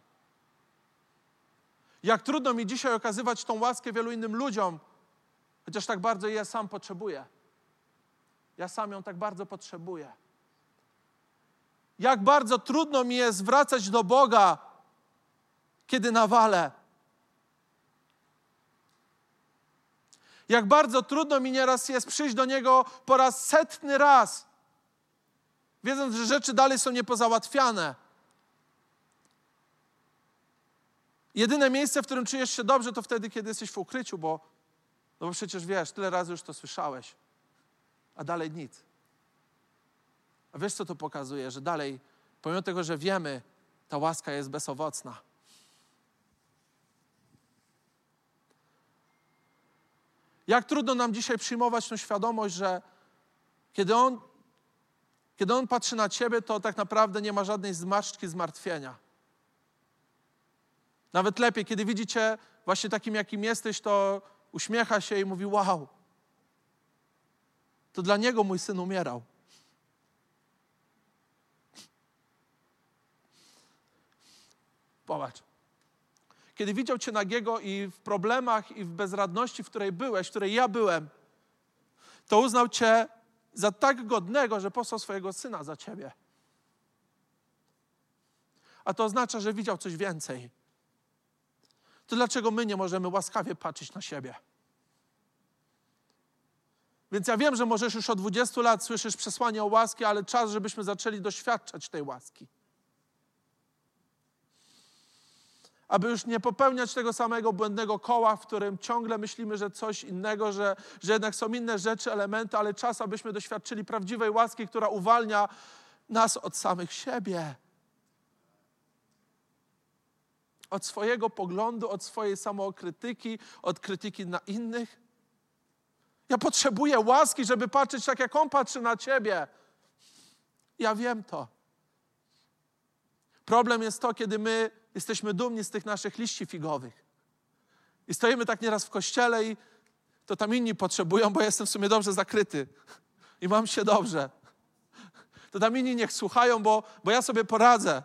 Jak trudno mi dzisiaj okazywać tą łaskę wielu innym ludziom, chociaż tak bardzo ja sam potrzebuję. Ja sam ją tak bardzo potrzebuję. Jak bardzo trudno mi jest zwracać do Boga kiedy nawalę. Jak bardzo trudno mi nieraz jest przyjść do Niego po raz setny raz, wiedząc, że rzeczy dalej są niepozałatwiane. Jedyne miejsce, w którym czujesz się dobrze, to wtedy, kiedy jesteś w ukryciu, bo, no bo przecież wiesz, tyle razy już to słyszałeś, a dalej nic. A wiesz, co to pokazuje? Że dalej, pomimo tego, że wiemy, ta łaska jest bezowocna. Jak trudno nam dzisiaj przyjmować tą świadomość, że kiedy On, kiedy on patrzy na Ciebie, to tak naprawdę nie ma żadnej zmarszczki zmartwienia. Nawet lepiej, kiedy widzicie właśnie takim, jakim jesteś, to uśmiecha się i mówi: Wow, to dla niego mój syn umierał. Popatrz kiedy widział Cię nagiego i w problemach, i w bezradności, w której byłeś, w której ja byłem, to uznał Cię za tak godnego, że posłał swojego syna za Ciebie. A to oznacza, że widział coś więcej. To dlaczego my nie możemy łaskawie patrzeć na siebie? Więc ja wiem, że możesz już od 20 lat słyszysz przesłanie o łaski, ale czas, żebyśmy zaczęli doświadczać tej łaski. Aby już nie popełniać tego samego błędnego koła, w którym ciągle myślimy, że coś innego, że, że jednak są inne rzeczy, elementy, ale czas, abyśmy doświadczyli prawdziwej łaski, która uwalnia nas od samych siebie. Od swojego poglądu, od swojej samookrytyki, od krytyki na innych. Ja potrzebuję łaski, żeby patrzeć tak, jak On patrzy na ciebie. Ja wiem to. Problem jest to, kiedy my jesteśmy dumni z tych naszych liści figowych. I stoimy tak nieraz w kościele i to tam inni potrzebują, bo jestem w sumie dobrze zakryty i mam się dobrze. To tam inni niech słuchają, bo, bo ja sobie poradzę.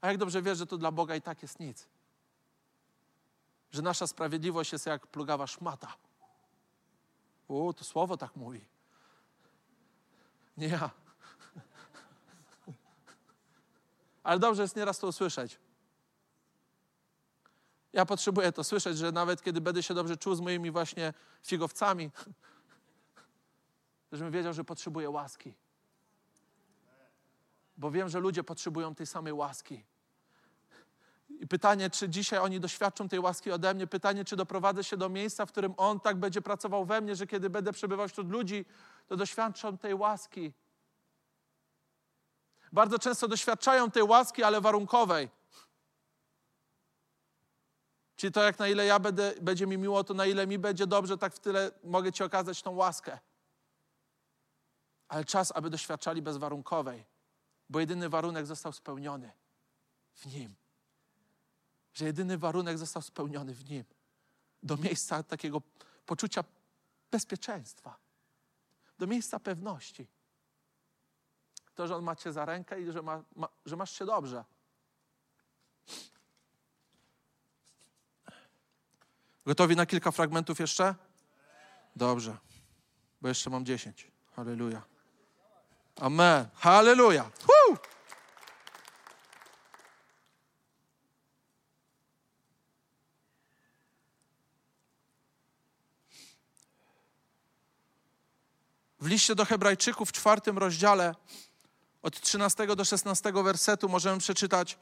A jak dobrze wiesz, że to dla Boga i tak jest nic że nasza sprawiedliwość jest jak plugawa szmata. O, to słowo tak mówi. Nie ja. Ale dobrze jest nieraz to usłyszeć. Ja potrzebuję to słyszeć, że nawet kiedy będę się dobrze czuł z moimi właśnie figowcami, żebym wiedział, że potrzebuję łaski. Bo wiem, że ludzie potrzebują tej samej łaski. I pytanie, czy dzisiaj oni doświadczą tej łaski ode mnie. Pytanie, czy doprowadzę się do miejsca, w którym On tak będzie pracował we mnie, że kiedy będę przebywał wśród ludzi, to doświadczą tej łaski. Bardzo często doświadczają tej łaski, ale warunkowej. Czyli to, jak na ile ja będę, będzie mi miło, to na ile mi będzie dobrze, tak w tyle mogę Ci okazać tą łaskę. Ale czas, aby doświadczali bezwarunkowej, bo jedyny warunek został spełniony w Nim że jedyny warunek został spełniony w nim. Do miejsca takiego poczucia bezpieczeństwa, do miejsca pewności. To, że on ma cię za rękę i że, ma, ma, że masz się dobrze. Gotowi na kilka fragmentów jeszcze? Dobrze, bo jeszcze mam dziesięć. Halleluja. Amen. Halleluja. Woo! Liście do Hebrajczyków w czwartym rozdziale od 13 do 16 wersetu możemy przeczytać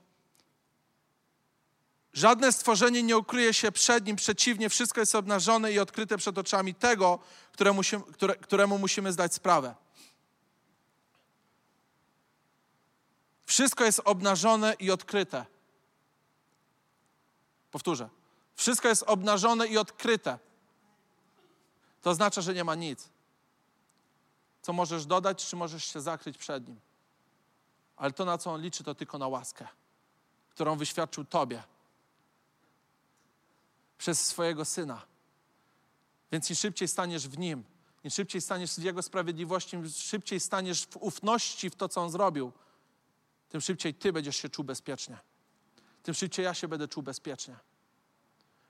Żadne stworzenie nie ukryje się przed nim, przeciwnie, wszystko jest obnażone i odkryte przed oczami tego, któremu, się, które, któremu musimy zdać sprawę. Wszystko jest obnażone i odkryte. Powtórzę. Wszystko jest obnażone i odkryte. To oznacza, że nie ma nic co możesz dodać, czy możesz się zakryć przed Nim. Ale to, na co On liczy, to tylko na łaskę, którą wyświadczył Tobie przez swojego Syna. Więc im szybciej staniesz w Nim, im szybciej staniesz w Jego sprawiedliwości, im szybciej staniesz w ufności w to, co On zrobił, tym szybciej Ty będziesz się czuł bezpiecznie. Tym szybciej ja się będę czuł bezpiecznie.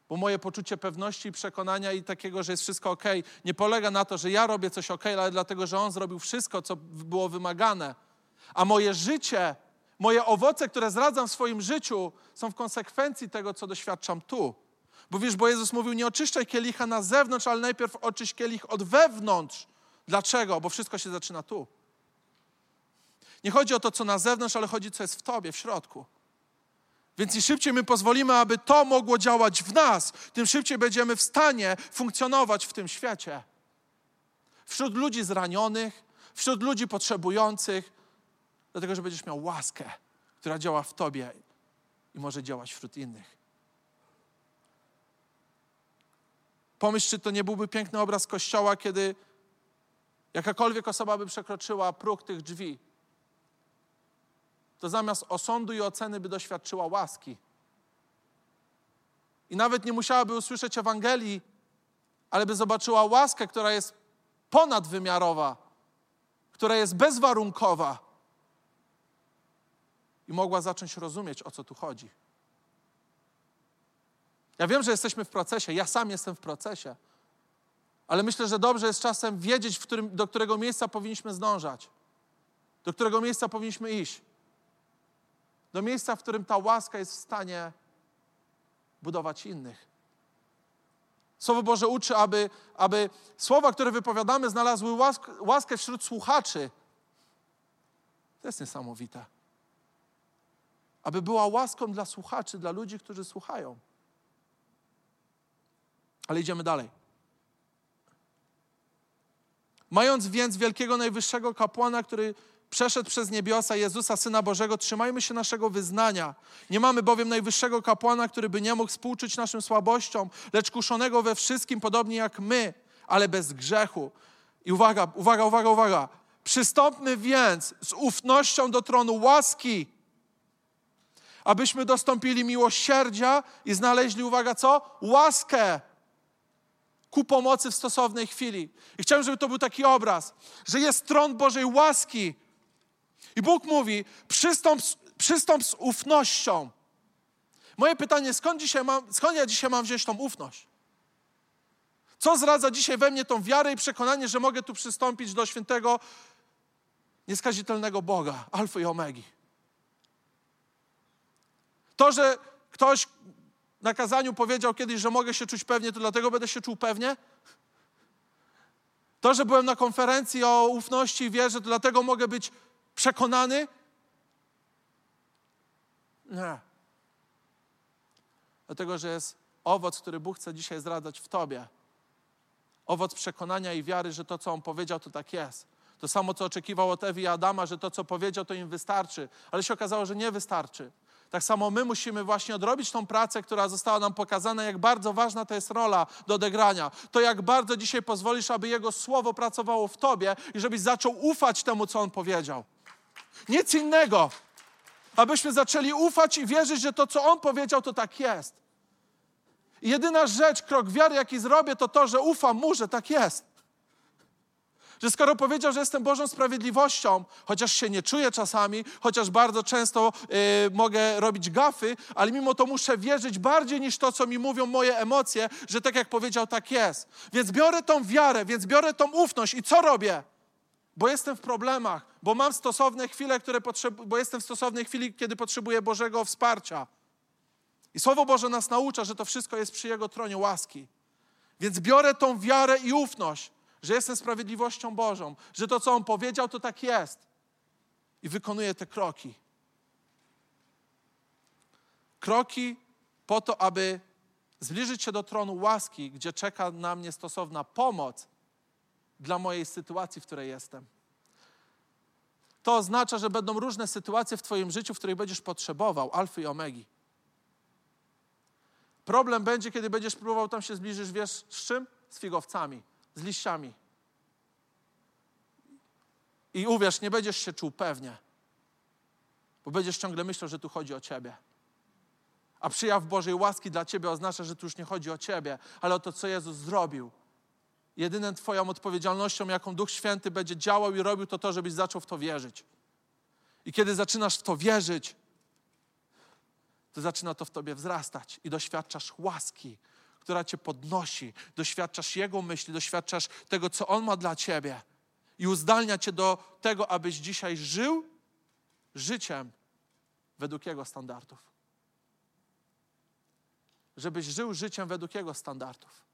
Bo moje poczucie pewności i przekonania i takiego, że jest wszystko ok, nie polega na to, że ja robię coś ok, ale dlatego, że On zrobił wszystko, co było wymagane. A moje życie, moje owoce, które zradzam w swoim życiu, są w konsekwencji tego, co doświadczam tu. Bo wiesz, bo Jezus mówił, nie oczyszczaj kielicha na zewnątrz, ale najpierw oczyść kielich od wewnątrz. Dlaczego? Bo wszystko się zaczyna tu. Nie chodzi o to, co na zewnątrz, ale chodzi, co jest w tobie, w środku. Więc im szybciej my pozwolimy, aby to mogło działać w nas, tym szybciej będziemy w stanie funkcjonować w tym świecie. Wśród ludzi zranionych, wśród ludzi potrzebujących, dlatego że będziesz miał łaskę, która działa w tobie i może działać wśród innych. Pomyśl, czy to nie byłby piękny obraz kościoła, kiedy jakakolwiek osoba by przekroczyła próg tych drzwi to zamiast osądu i oceny by doświadczyła łaski. I nawet nie musiałaby usłyszeć Ewangelii, ale by zobaczyła łaskę, która jest ponadwymiarowa, która jest bezwarunkowa. I mogła zacząć rozumieć, o co tu chodzi. Ja wiem, że jesteśmy w procesie, ja sam jestem w procesie, ale myślę, że dobrze jest czasem wiedzieć, którym, do którego miejsca powinniśmy zdążać, do którego miejsca powinniśmy iść do miejsca, w którym ta łaska jest w stanie budować innych. Słowo Boże uczy, aby, aby słowa, które wypowiadamy, znalazły łask, łaskę wśród słuchaczy. To jest niesamowite. Aby była łaską dla słuchaczy, dla ludzi, którzy słuchają. Ale idziemy dalej. Mając więc wielkiego najwyższego kapłana, który przeszedł przez niebiosa Jezusa, Syna Bożego, trzymajmy się naszego wyznania. Nie mamy bowiem najwyższego kapłana, który by nie mógł współczuć naszym słabościom, lecz kuszonego we wszystkim, podobnie jak my, ale bez grzechu. I uwaga, uwaga, uwaga, uwaga. Przystąpmy więc z ufnością do tronu łaski, abyśmy dostąpili miłosierdzia i znaleźli, uwaga, co? Łaskę ku pomocy w stosownej chwili. I chciałem, żeby to był taki obraz, że jest tron Bożej łaski. I Bóg mówi: przystąp, przystąp z ufnością. Moje pytanie, skąd, dzisiaj mam, skąd ja dzisiaj mam wziąć tą ufność? Co zradza dzisiaj we mnie tą wiarę i przekonanie, że mogę tu przystąpić do świętego, nieskazitelnego Boga, Alfy i Omegi? To, że ktoś na kazaniu powiedział kiedyś, że mogę się czuć pewnie, to dlatego będę się czuł pewnie? To, że byłem na konferencji o ufności i wierze, to dlatego mogę być przekonany? Nie. Dlatego, że jest owoc, który Bóg chce dzisiaj zdradzać w Tobie. Owoc przekonania i wiary, że to, co On powiedział, to tak jest. To samo, co oczekiwał od Ewi i Adama, że to, co powiedział, to im wystarczy. Ale się okazało, że nie wystarczy. Tak samo my musimy właśnie odrobić tą pracę, która została nam pokazana, jak bardzo ważna to jest rola do odegrania. To jak bardzo dzisiaj pozwolisz, aby Jego Słowo pracowało w Tobie i żebyś zaczął ufać temu, co On powiedział. Nic innego. Abyśmy zaczęli ufać i wierzyć, że to, co On powiedział, to tak jest. I jedyna rzecz, krok wiary, jaki zrobię, to to, że ufam Mu, że tak jest. Że skoro powiedział, że jestem Bożą sprawiedliwością, chociaż się nie czuję czasami, chociaż bardzo często y, mogę robić gafy, ale mimo to muszę wierzyć bardziej niż to, co mi mówią moje emocje, że tak jak powiedział, tak jest. Więc biorę tą wiarę, więc biorę tą ufność i co robię? Bo jestem w problemach, bo mam stosowne chwile, które potrzebuję, bo jestem w stosownej chwili, kiedy potrzebuję Bożego wsparcia. I Słowo Boże nas naucza, że to wszystko jest przy Jego tronie łaski. Więc biorę tą wiarę i ufność że jestem sprawiedliwością Bożą, że to, co On powiedział, to tak jest. I wykonuję te kroki. Kroki po to, aby zbliżyć się do tronu łaski, gdzie czeka na mnie stosowna pomoc dla mojej sytuacji, w której jestem. To oznacza, że będą różne sytuacje w Twoim życiu, w których będziesz potrzebował alfy i omegi. Problem będzie, kiedy będziesz próbował tam się zbliżyć, wiesz z czym? Z figowcami z liściami. I uwierz, nie będziesz się czuł pewnie, bo będziesz ciągle myślał, że tu chodzi o ciebie. A przyjaw Bożej łaski dla ciebie oznacza, że tu już nie chodzi o ciebie, ale o to, co Jezus zrobił. Jedyną Twoją odpowiedzialnością, jaką Duch Święty będzie działał i robił, to to, żebyś zaczął w to wierzyć. I kiedy zaczynasz w to wierzyć, to zaczyna to w Tobie wzrastać i doświadczasz łaski, która cię podnosi. Doświadczasz Jego myśli, doświadczasz tego, co On ma dla ciebie i uzdalnia cię do tego, abyś dzisiaj żył życiem według Jego standardów. Żebyś żył życiem według Jego standardów.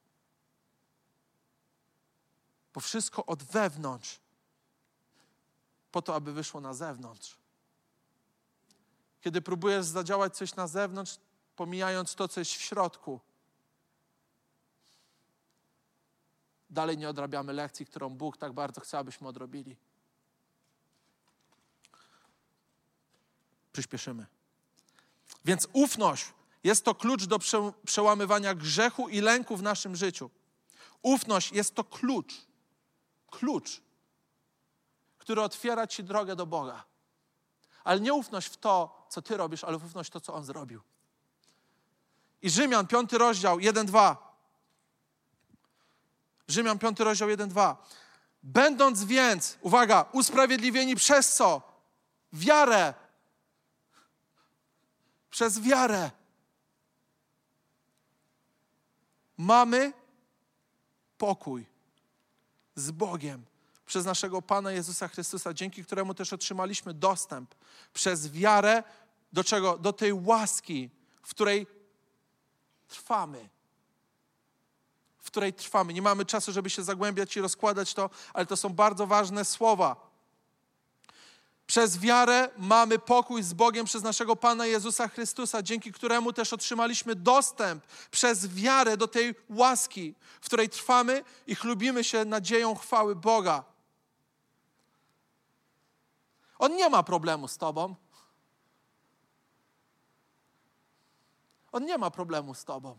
Bo wszystko od wewnątrz, po to, aby wyszło na zewnątrz. Kiedy próbujesz zadziałać coś na zewnątrz, pomijając to, co jest w środku, dalej nie odrabiamy lekcji, którą Bóg tak bardzo chce, abyśmy odrobili. Przyspieszymy. Więc ufność jest to klucz do prze, przełamywania grzechu i lęku w naszym życiu. Ufność jest to klucz, klucz, który otwiera ci drogę do Boga. Ale nie ufność w to, co ty robisz, ale ufność w to, co On zrobił. I Rzymian, piąty rozdział, 1-2. Rzymian 5 rozdział 1-2. Będąc więc, uwaga, usprawiedliwieni przez co? Wiarę. Przez wiarę. Mamy pokój z Bogiem przez naszego Pana Jezusa Chrystusa, dzięki któremu też otrzymaliśmy dostęp przez wiarę do czego? Do tej łaski, w której trwamy której trwamy. Nie mamy czasu, żeby się zagłębiać i rozkładać to, ale to są bardzo ważne słowa. Przez wiarę mamy pokój z Bogiem przez naszego Pana Jezusa Chrystusa, dzięki któremu też otrzymaliśmy dostęp przez wiarę do tej łaski, w której trwamy i chlubimy się nadzieją chwały Boga. On nie ma problemu z Tobą. On nie ma problemu z Tobą.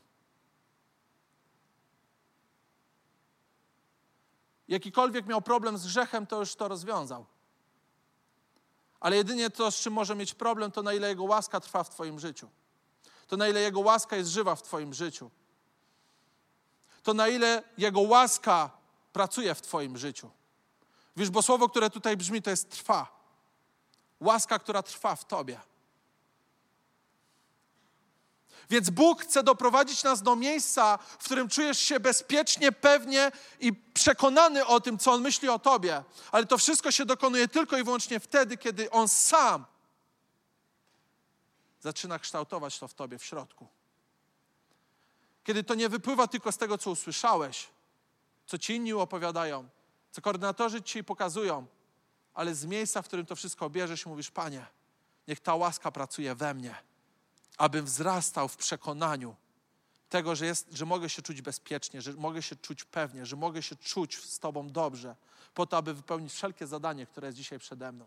Jakikolwiek miał problem z grzechem, to już to rozwiązał. Ale jedynie to, z czym może mieć problem, to na ile Jego łaska trwa w Twoim życiu. To na ile Jego łaska jest żywa w Twoim życiu. To na ile Jego łaska pracuje w Twoim życiu. Wiesz, bo słowo, które tutaj brzmi, to jest trwa. Łaska, która trwa w Tobie. Więc Bóg chce doprowadzić nas do miejsca, w którym czujesz się bezpiecznie, pewnie i przekonany o tym, co On myśli o Tobie. Ale to wszystko się dokonuje tylko i wyłącznie wtedy, kiedy On sam zaczyna kształtować to w Tobie w środku. Kiedy to nie wypływa tylko z tego, co usłyszałeś, co ci inni opowiadają, co koordynatorzy ci pokazują, ale z miejsca, w którym to wszystko bierzesz mówisz, Panie, niech ta łaska pracuje we mnie abym wzrastał w przekonaniu tego, że, jest, że mogę się czuć bezpiecznie, że mogę się czuć pewnie, że mogę się czuć z Tobą dobrze, po to, aby wypełnić wszelkie zadanie, które jest dzisiaj przede mną.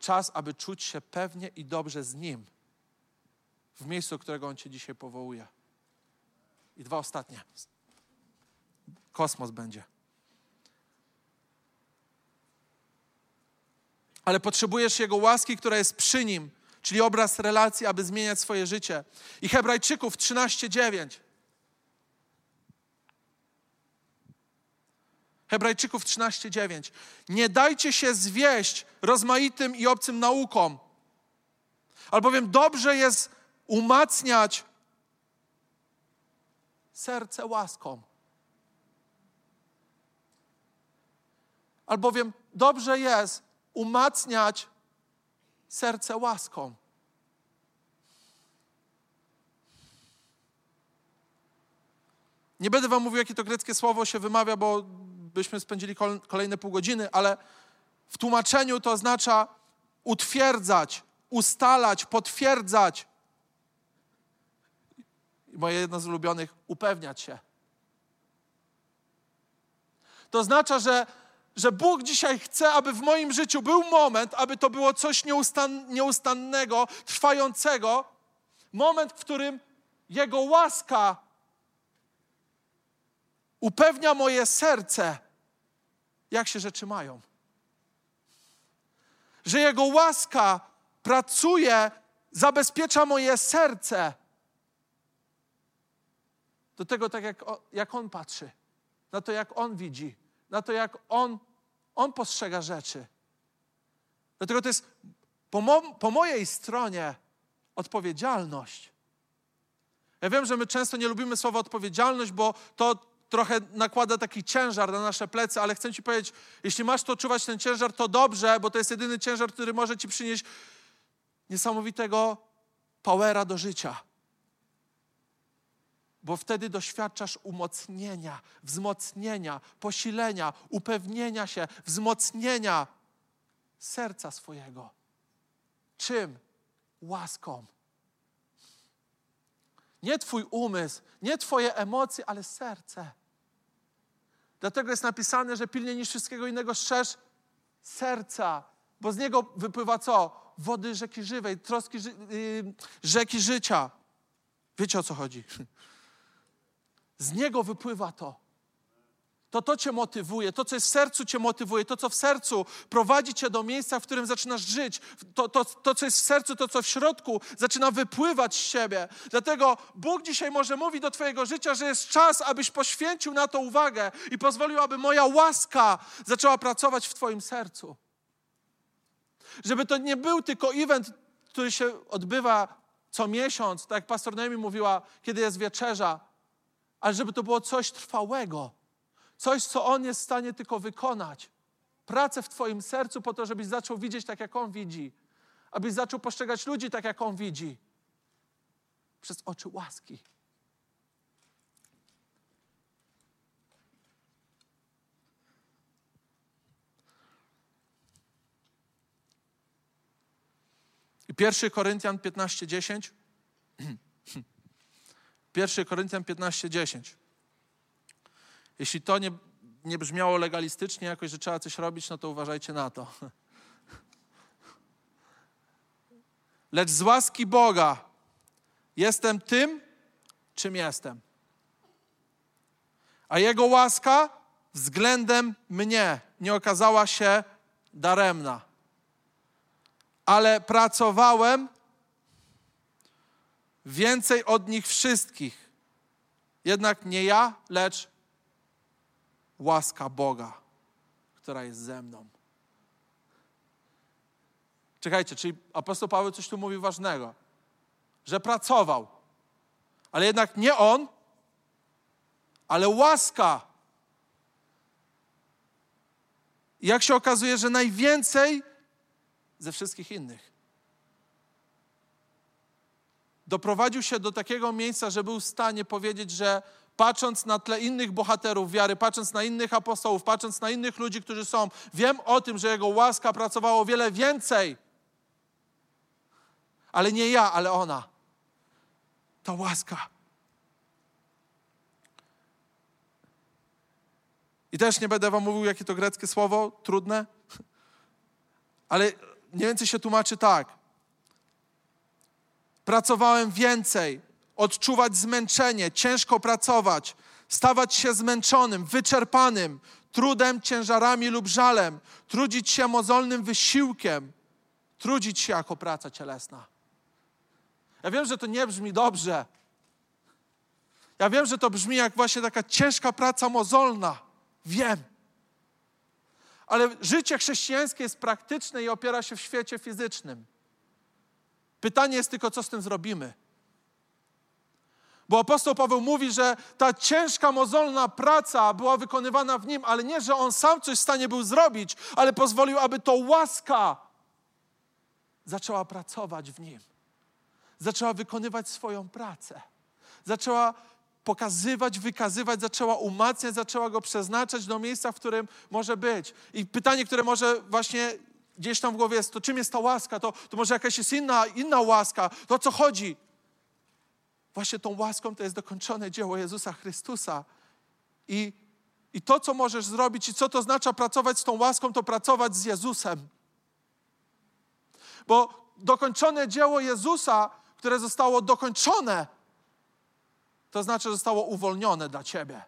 Czas, aby czuć się pewnie i dobrze z Nim, w miejscu, którego On Cię dzisiaj powołuje. I dwa ostatnie. Kosmos będzie. Ale potrzebujesz Jego łaski, która jest przy Nim, czyli obraz relacji, aby zmieniać swoje życie. I Hebrajczyków 13:9. Hebrajczyków 13:9. Nie dajcie się zwieść rozmaitym i obcym naukom, albowiem dobrze jest umacniać serce łaską. Albowiem dobrze jest umacniać serce łaską. Nie będę wam mówił, jakie to greckie słowo się wymawia, bo byśmy spędzili kolejne pół godziny, ale w tłumaczeniu to oznacza utwierdzać, ustalać, potwierdzać. Moje jedno z ulubionych, upewniać się. To oznacza, że że Bóg dzisiaj chce, aby w moim życiu był moment, aby to było coś nieustan nieustannego, trwającego. Moment, w którym Jego łaska upewnia moje serce, jak się rzeczy mają. Że Jego łaska pracuje, zabezpiecza moje serce do tego, tak jak, jak On patrzy, na to, jak On widzi na to, jak On, on postrzega rzeczy. Dlatego to jest po, mo, po mojej stronie odpowiedzialność. Ja wiem, że my często nie lubimy słowa odpowiedzialność, bo to trochę nakłada taki ciężar na nasze plecy, ale chcę Ci powiedzieć, jeśli masz to czuwać ten ciężar, to dobrze, bo to jest jedyny ciężar, który może Ci przynieść niesamowitego powera do życia bo wtedy doświadczasz umocnienia, wzmocnienia, posilenia, upewnienia się, wzmocnienia serca swojego. Czym? Łaską. Nie Twój umysł, nie Twoje emocje, ale serce. Dlatego jest napisane, że pilnie niż wszystkiego innego strzeż serca, bo z niego wypływa co? Wody rzeki żywej, troski ży yy, rzeki życia. Wiecie o co chodzi? [laughs] Z niego wypływa to. To to cię motywuje, to co jest w sercu cię motywuje, to co w sercu prowadzi cię do miejsca, w którym zaczynasz żyć. To, to, to co jest w sercu, to co w środku zaczyna wypływać z siebie. Dlatego Bóg dzisiaj może mówi do twojego życia, że jest czas, abyś poświęcił na to uwagę i pozwolił, aby moja łaska zaczęła pracować w twoim sercu. Żeby to nie był tylko event, który się odbywa co miesiąc, tak jak pastor Nemi mówiła, kiedy jest wieczerza, ale żeby to było coś trwałego, coś, co On jest w stanie tylko wykonać. Pracę w Twoim sercu po to, żebyś zaczął widzieć tak, jak On widzi, abyś zaczął postrzegać ludzi tak, jak On widzi, przez oczy łaski. I 1 Koryntian 15:10 [clears throat] 1 Koryntian 15:10. Jeśli to nie, nie brzmiało legalistycznie jakoś, że trzeba coś robić, no to uważajcie na to. [laughs] Lecz z łaski Boga jestem tym, czym jestem. A Jego łaska względem mnie nie okazała się daremna. Ale pracowałem więcej od nich wszystkich. Jednak nie ja, lecz łaska Boga, która jest ze mną. Czekajcie, czyli apostoł Paweł coś tu mówi ważnego, że pracował, ale jednak nie on, ale łaska. I jak się okazuje, że najwięcej ze wszystkich innych. Doprowadził się do takiego miejsca, że był w stanie powiedzieć, że patrząc na tle innych bohaterów wiary, patrząc na innych apostołów, patrząc na innych ludzi, którzy są, wiem o tym, że Jego łaska pracowała o wiele więcej. Ale nie ja, ale ona. Ta łaska. I też nie będę wam mówił, jakie to greckie słowo, trudne, [laughs] ale mniej więcej się tłumaczy tak. Pracowałem więcej, odczuwać zmęczenie, ciężko pracować, stawać się zmęczonym, wyczerpanym, trudem, ciężarami lub żalem, trudzić się mozolnym wysiłkiem, trudzić się jako praca cielesna. Ja wiem, że to nie brzmi dobrze. Ja wiem, że to brzmi jak właśnie taka ciężka praca mozolna. Wiem. Ale życie chrześcijańskie jest praktyczne i opiera się w świecie fizycznym. Pytanie jest tylko, co z tym zrobimy. Bo apostoł Paweł mówi, że ta ciężka, mozolna praca była wykonywana w nim, ale nie, że on sam coś w stanie był zrobić, ale pozwolił, aby to łaska zaczęła pracować w nim. Zaczęła wykonywać swoją pracę. Zaczęła pokazywać, wykazywać, zaczęła umacniać, zaczęła go przeznaczać do miejsca, w którym może być. I pytanie, które może właśnie gdzieś tam w głowie jest, to czym jest ta łaska? To, to może jakaś jest inna, inna łaska? To o co chodzi? Właśnie tą łaską to jest dokończone dzieło Jezusa Chrystusa. I, I to, co możesz zrobić i co to znaczy pracować z tą łaską, to pracować z Jezusem. Bo dokończone dzieło Jezusa, które zostało dokończone, to znaczy, zostało uwolnione dla ciebie.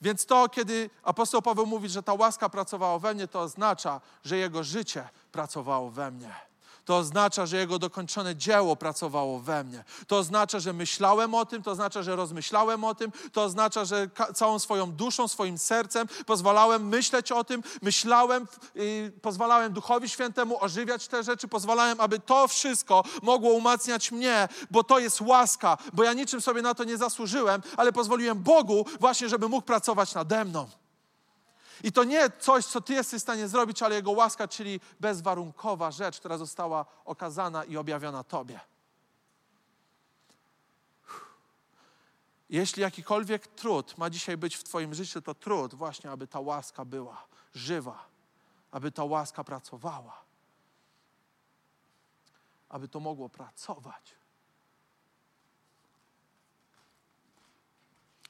Więc to, kiedy apostoł Paweł mówi, że ta łaska pracowała we mnie, to oznacza, że jego życie pracowało we mnie. To oznacza, że Jego dokończone dzieło pracowało we mnie. To oznacza, że myślałem o tym, to oznacza, że rozmyślałem o tym, to oznacza, że całą swoją duszą, swoim sercem pozwalałem myśleć o tym, myślałem, yy, pozwalałem Duchowi Świętemu ożywiać te rzeczy, pozwalałem, aby to wszystko mogło umacniać mnie, bo to jest łaska, bo ja niczym sobie na to nie zasłużyłem, ale pozwoliłem Bogu właśnie, żeby mógł pracować nade mną. I to nie coś, co Ty jesteś w stanie zrobić, ale Jego łaska, czyli bezwarunkowa rzecz, która została okazana i objawiona Tobie. Jeśli jakikolwiek trud ma dzisiaj być w Twoim życiu, to trud właśnie, aby ta łaska była żywa, aby ta łaska pracowała, aby to mogło pracować.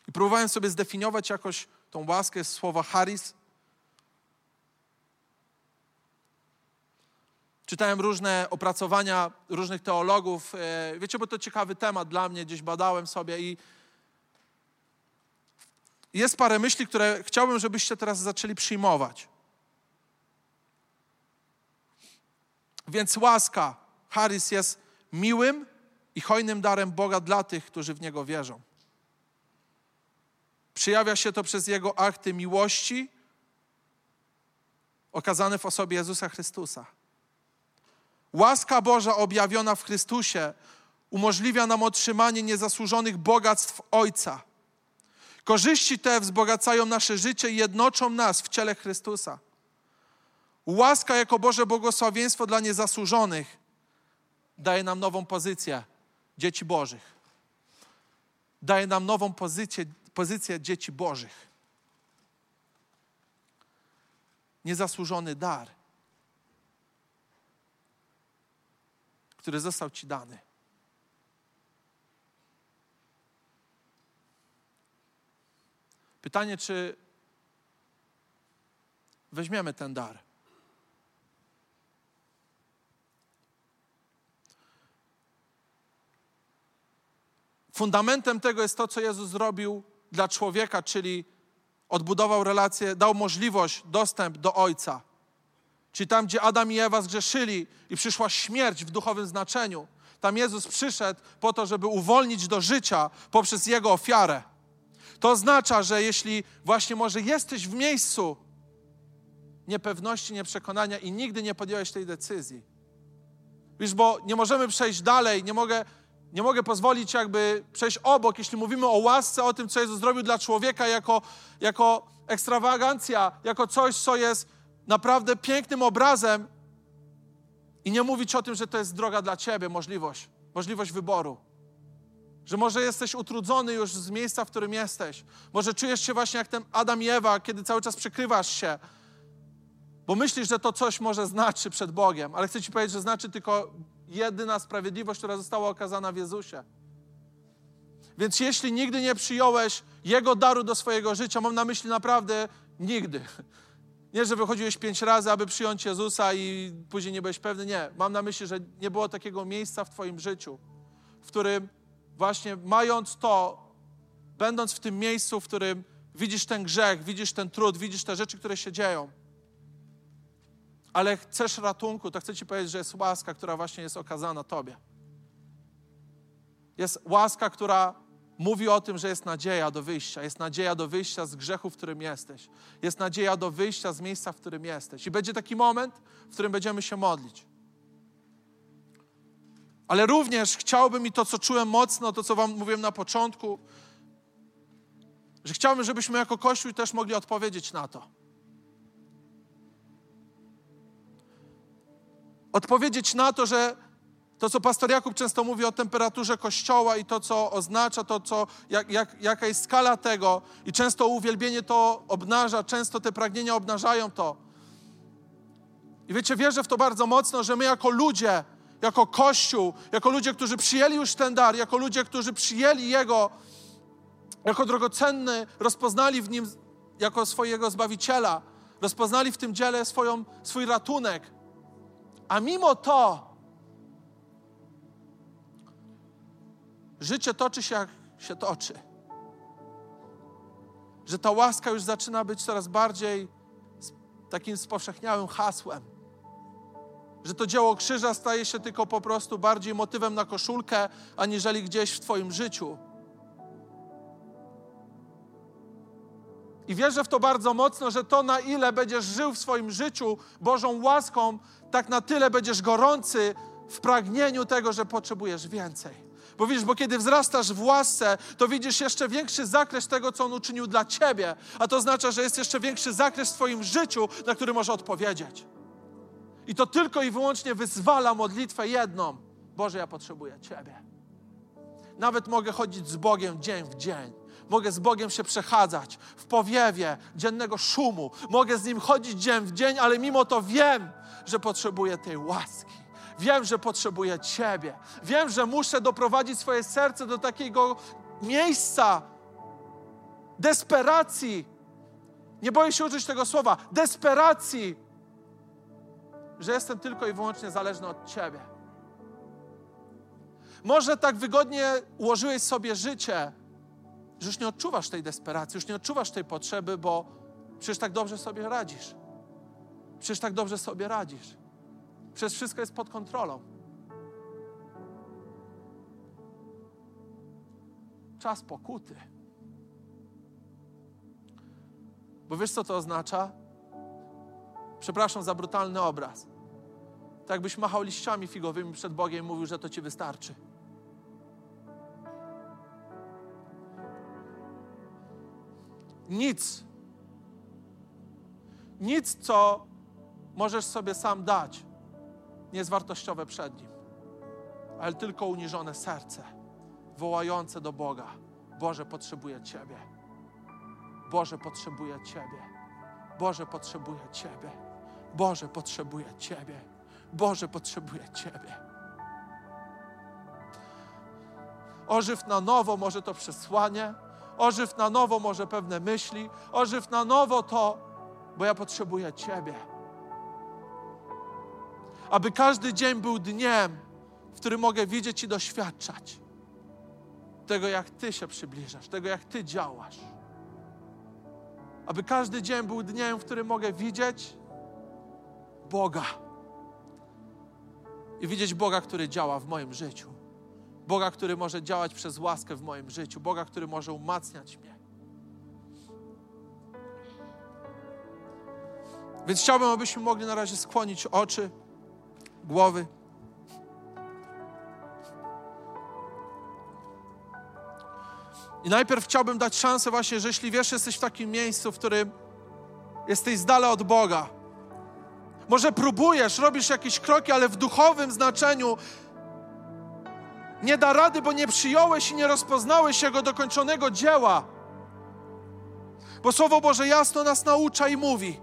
I próbowałem sobie zdefiniować jakoś tą łaskę z słowa charis, Czytałem różne opracowania różnych teologów. E, wiecie, bo to ciekawy temat dla mnie, gdzieś badałem sobie i jest parę myśli, które chciałbym, żebyście teraz zaczęli przyjmować. Więc łaska, charis jest miłym i hojnym darem Boga dla tych, którzy w Niego wierzą. Przyjawia się to przez Jego akty miłości okazane w osobie Jezusa Chrystusa. Łaska Boża objawiona w Chrystusie umożliwia nam otrzymanie niezasłużonych bogactw Ojca. Korzyści te wzbogacają nasze życie i jednoczą nas w ciele Chrystusa. Łaska jako Boże błogosławieństwo dla niezasłużonych daje nam nową pozycję dzieci Bożych. Daje nam nową pozycję, pozycję dzieci Bożych. Niezasłużony dar który został Ci dany. Pytanie, czy weźmiemy ten dar? Fundamentem tego jest to, co Jezus zrobił dla człowieka, czyli odbudował relację, dał możliwość, dostęp do Ojca. Czyli tam, gdzie Adam i Ewa zgrzeszyli i przyszła śmierć w duchowym znaczeniu, tam Jezus przyszedł po to, żeby uwolnić do życia poprzez Jego ofiarę. To oznacza, że jeśli właśnie może jesteś w miejscu niepewności, nieprzekonania i nigdy nie podjąłeś tej decyzji, wiesz, bo nie możemy przejść dalej, nie mogę nie mogę pozwolić jakby przejść obok, jeśli mówimy o łasce, o tym, co Jezus zrobił dla człowieka jako, jako ekstrawagancja, jako coś, co jest naprawdę pięknym obrazem i nie mówić o tym, że to jest droga dla Ciebie, możliwość, możliwość wyboru. Że może jesteś utrudzony już z miejsca, w którym jesteś. Może czujesz się właśnie jak ten Adam i Ewa, kiedy cały czas przykrywasz się, bo myślisz, że to coś może znaczy przed Bogiem, ale chcę Ci powiedzieć, że znaczy tylko jedyna sprawiedliwość, która została okazana w Jezusie. Więc jeśli nigdy nie przyjąłeś Jego daru do swojego życia, mam na myśli naprawdę nigdy. Nie, że wychodziłeś pięć razy, aby przyjąć Jezusa i później nie byłeś pewny. Nie, mam na myśli, że nie było takiego miejsca w Twoim życiu, w którym właśnie mając to, będąc w tym miejscu, w którym widzisz ten grzech, widzisz ten trud, widzisz te rzeczy, które się dzieją, ale chcesz ratunku, to chcę Ci powiedzieć, że jest łaska, która właśnie jest okazana Tobie. Jest łaska, która mówi o tym, że jest nadzieja do wyjścia. Jest nadzieja do wyjścia z grzechu, w którym jesteś. Jest nadzieja do wyjścia z miejsca, w którym jesteś. I będzie taki moment, w którym będziemy się modlić. Ale również chciałbym i to, co czułem mocno, to, co Wam mówiłem na początku, że chciałbym, żebyśmy jako Kościół też mogli odpowiedzieć na to. odpowiedzieć na to, że to, co pastor Jakub często mówi o temperaturze kościoła i to, co oznacza, to, co, jak, jak, jaka jest skala tego, i często uwielbienie to obnaża, często te pragnienia obnażają to. I wiecie, wierzę w to bardzo mocno, że my jako ludzie, jako Kościół, jako ludzie, którzy przyjęli już ten dar, jako ludzie, którzy przyjęli Jego jako drogocenny, rozpoznali w Nim jako swojego Zbawiciela, rozpoznali w tym dziele swoją, swój ratunek, a mimo to życie toczy się jak się toczy. Że ta łaska już zaczyna być coraz bardziej takim spowszechniałym hasłem. Że to dzieło krzyża staje się tylko po prostu bardziej motywem na koszulkę, aniżeli gdzieś w Twoim życiu. I wierzę w to bardzo mocno, że to, na ile będziesz żył w swoim życiu Bożą łaską, tak na tyle będziesz gorący w pragnieniu tego, że potrzebujesz więcej. Bo widzisz, bo kiedy wzrastasz w łasce, to widzisz jeszcze większy zakres tego, co On uczynił dla Ciebie. A to oznacza, że jest jeszcze większy zakres w Twoim życiu, na który może odpowiedzieć. I to tylko i wyłącznie wyzwala modlitwę jedną. Boże, ja potrzebuję Ciebie. Nawet mogę chodzić z Bogiem dzień w dzień. Mogę z Bogiem się przechadzać w powiewie dziennego szumu. Mogę z Nim chodzić dzień w dzień, ale mimo to wiem, że potrzebuję tej łaski. Wiem, że potrzebuję Ciebie. Wiem, że muszę doprowadzić swoje serce do takiego miejsca desperacji. Nie boję się użyć tego słowa desperacji, że jestem tylko i wyłącznie zależny od Ciebie. Może tak wygodnie ułożyłeś sobie życie, że już nie odczuwasz tej desperacji, już nie odczuwasz tej potrzeby, bo przecież tak dobrze sobie radzisz. Przecież tak dobrze sobie radzisz. Przecież wszystko jest pod kontrolą. Czas pokuty. Bo wiesz, co to oznacza? Przepraszam za brutalny obraz. Tak jakbyś machał liściami figowymi przed Bogiem i mówił, że to ci wystarczy. Nic. Nic, co możesz sobie sam dać, nie jest wartościowe przed Nim, ale tylko uniżone serce, wołające do Boga: Boże, potrzebuję Ciebie. Boże, potrzebuję Ciebie. Boże, potrzebuję Ciebie. Boże, potrzebuję Ciebie. Boże, potrzebuję Ciebie. Ożyw na nowo może to przesłanie, ożyw na nowo może pewne myśli, ożyw na nowo to, bo ja potrzebuję Ciebie. Aby każdy dzień był dniem, w którym mogę widzieć i doświadczać tego, jak Ty się przybliżasz, tego, jak Ty działasz. Aby każdy dzień był dniem, w którym mogę widzieć Boga. I widzieć Boga, który działa w moim życiu. Boga, który może działać przez łaskę w moim życiu. Boga, który może umacniać mnie. Więc chciałbym, abyśmy mogli na razie skłonić oczy, głowy. I najpierw chciałbym dać szansę właśnie, że jeśli wiesz, jesteś w takim miejscu, w którym jesteś z dala od Boga. Może próbujesz, robisz jakieś kroki, ale w duchowym znaczeniu nie da rady, bo nie przyjąłeś i nie rozpoznałeś Jego dokończonego dzieła. Bo Słowo Boże jasno nas naucza i mówi,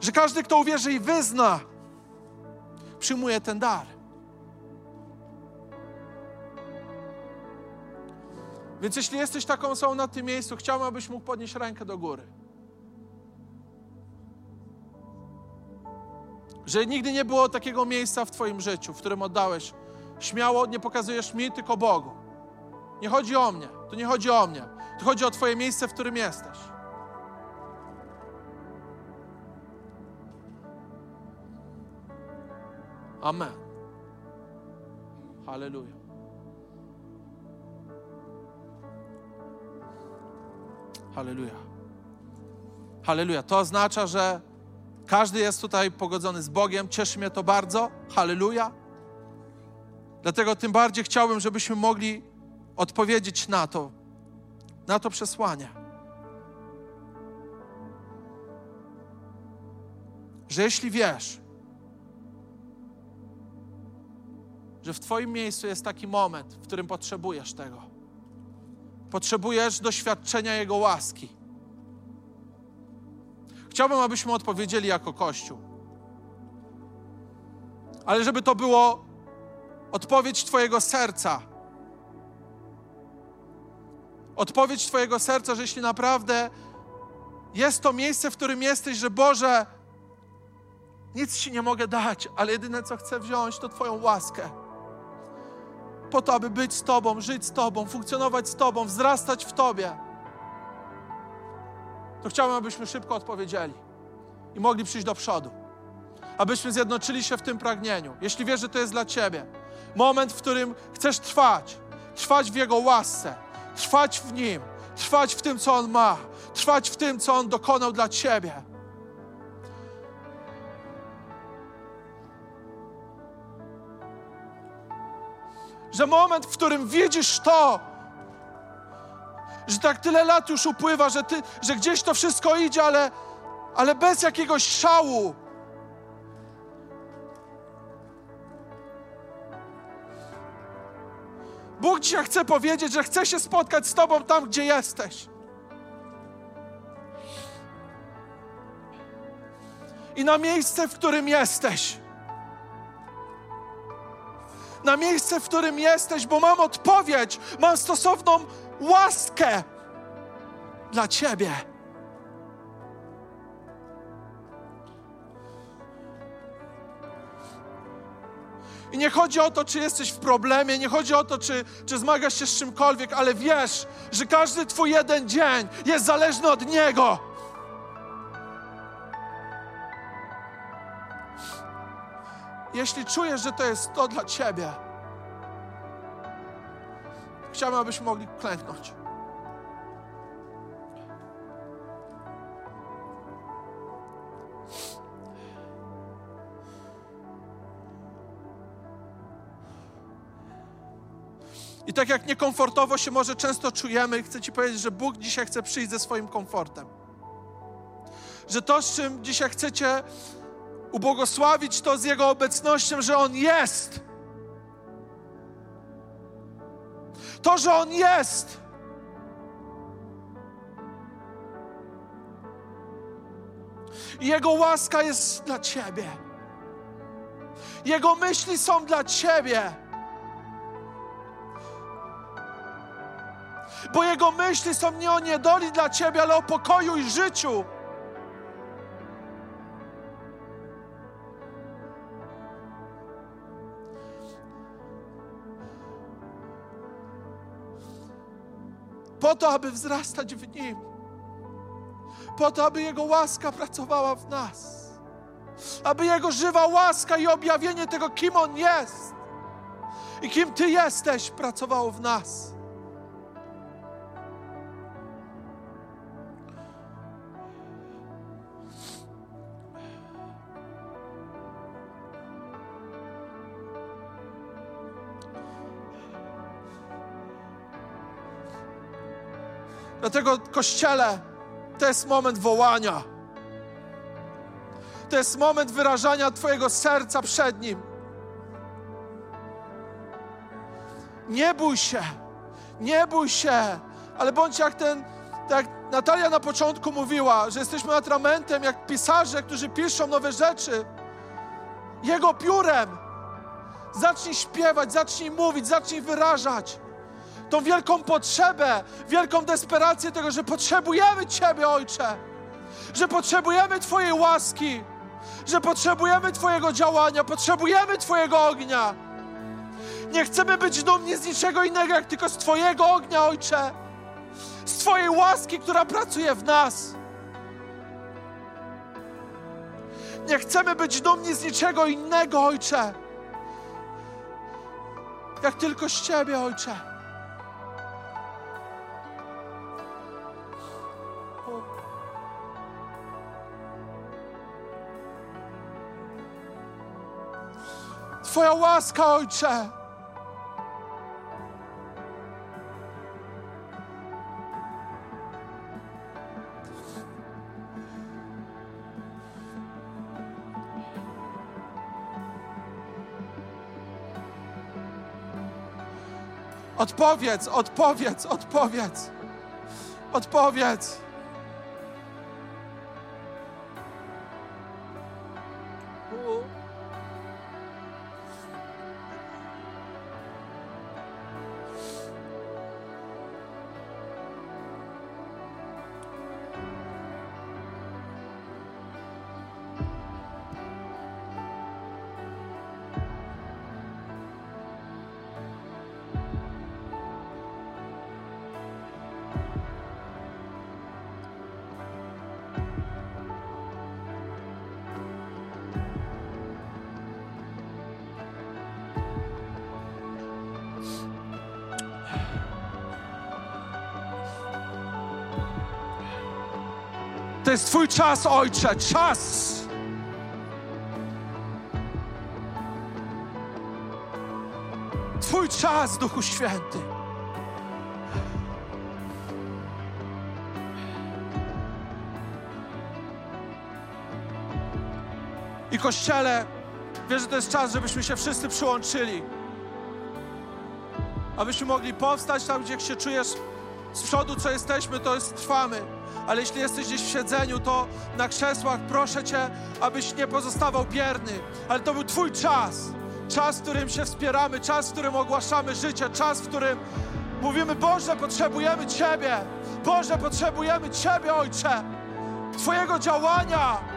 że każdy, kto uwierzy i wyzna, przyjmuje ten dar. Więc jeśli jesteś taką osobą na tym miejscu, chciałbym, abyś mógł podnieść rękę do góry. Że nigdy nie było takiego miejsca w Twoim życiu, w którym oddałeś. Śmiało nie pokazujesz mi, tylko Bogu. Nie chodzi o mnie. Tu nie chodzi o mnie. Tu chodzi o Twoje miejsce, w którym jesteś. Amen. Hallelujah. Halleluja. Halleluja. To oznacza, że każdy jest tutaj pogodzony z Bogiem. Cieszy mnie to bardzo. Halleluja. Dlatego tym bardziej chciałbym, żebyśmy mogli odpowiedzieć na to, na to przesłanie. Że jeśli wiesz, że w Twoim miejscu jest taki moment, w którym potrzebujesz tego, Potrzebujesz doświadczenia Jego łaski. Chciałbym, abyśmy odpowiedzieli jako Kościół. Ale żeby to było odpowiedź Twojego serca. Odpowiedź Twojego serca, że jeśli naprawdę jest to miejsce, w którym jesteś, że Boże, nic Ci nie mogę dać, ale jedyne, co chcę wziąć, to Twoją łaskę po to, aby być z Tobą, żyć z Tobą, funkcjonować z Tobą, wzrastać w Tobie, to chciałbym, abyśmy szybko odpowiedzieli i mogli przyjść do przodu. Abyśmy zjednoczyli się w tym pragnieniu. Jeśli wiesz, że to jest dla Ciebie, moment, w którym chcesz trwać, trwać w Jego łasce, trwać w Nim, trwać w tym, co On ma, trwać w tym, co On dokonał dla Ciebie że moment, w którym widzisz to, że tak tyle lat już upływa, że, ty, że gdzieś to wszystko idzie, ale, ale bez jakiegoś szału. Bóg dzisiaj chce powiedzieć, że chce się spotkać z Tobą tam, gdzie jesteś. I na miejsce, w którym jesteś na miejsce, w którym jesteś, bo mam odpowiedź, mam stosowną łaskę dla Ciebie. I nie chodzi o to, czy jesteś w problemie, nie chodzi o to, czy, czy zmagasz się z czymkolwiek, ale wiesz, że każdy Twój jeden dzień jest zależny od Niego. Jeśli czujesz, że to jest to dla Ciebie, chciałbym, abyśmy mogli klęknąć. I tak jak niekomfortowo się może często czujemy, chcę Ci powiedzieć, że Bóg dzisiaj chce przyjść ze swoim komfortem. Że to, z czym dzisiaj chcecie ubłogosławić to z Jego obecnością, że On jest. To, że On jest. Jego łaska jest dla Ciebie. Jego myśli są dla Ciebie. bo Jego myśli są nie o niedoli dla Ciebie, ale o pokoju i życiu. Po to, aby wzrastać w Nim. Po to, aby Jego łaska pracowała w nas. Aby Jego żywa łaska i objawienie tego, kim On jest i kim Ty jesteś, pracowało w nas. Dlatego, Kościele, to jest moment wołania. To jest moment wyrażania Twojego serca przed Nim. Nie bój się, nie bój się, ale bądź jak ten, tak Natalia na początku mówiła, że jesteśmy atramentem, jak pisarze, którzy piszą nowe rzeczy. Jego piórem. Zacznij śpiewać, zacznij mówić, zacznij wyrażać tą wielką potrzebę, wielką desperację tego, że potrzebujemy Ciebie, Ojcze, że potrzebujemy Twojej łaski, że potrzebujemy Twojego działania, potrzebujemy Twojego ognia. Nie chcemy być dumni z niczego innego, jak tylko z Twojego ognia, Ojcze, z Twojej łaski, która pracuje w nas. Nie chcemy być dumni z niczego innego, Ojcze, jak tylko z Ciebie, Ojcze. Twoja łaska, Ojcze. Odpowiedz, odpowiedz, odpowiedz. Odpowiedz. Jest Twój czas, Ojcze, czas. Twój czas, Duchu Święty. I Kościele, wiesz, że to jest czas, żebyśmy się wszyscy przyłączyli. Abyśmy mogli powstać tam, gdzie się czujesz z przodu, co jesteśmy, to jest trwamy ale jeśli jesteś gdzieś w siedzeniu, to na krzesłach proszę Cię, abyś nie pozostawał bierny. Ale to był Twój czas. Czas, w którym się wspieramy, czas, w którym ogłaszamy życie, czas, w którym mówimy: Boże, potrzebujemy Ciebie. Boże, potrzebujemy Ciebie, Ojcze. Twojego działania.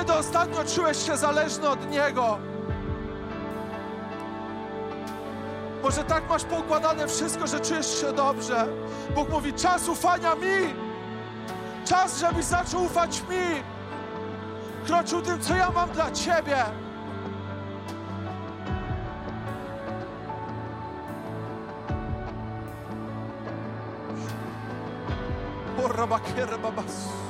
Kiedy ostatnio czułeś się zależny od Niego? Może tak masz poukładane wszystko, że czujesz się dobrze. Bóg mówi, czas ufania mi. Czas, żebyś zaczął ufać mi. Kroczył tym, co ja mam dla Ciebie. Porra bakiera babas.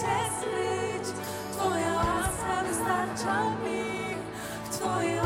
się skryć. Twoja łaska wystarcza mi, Twoja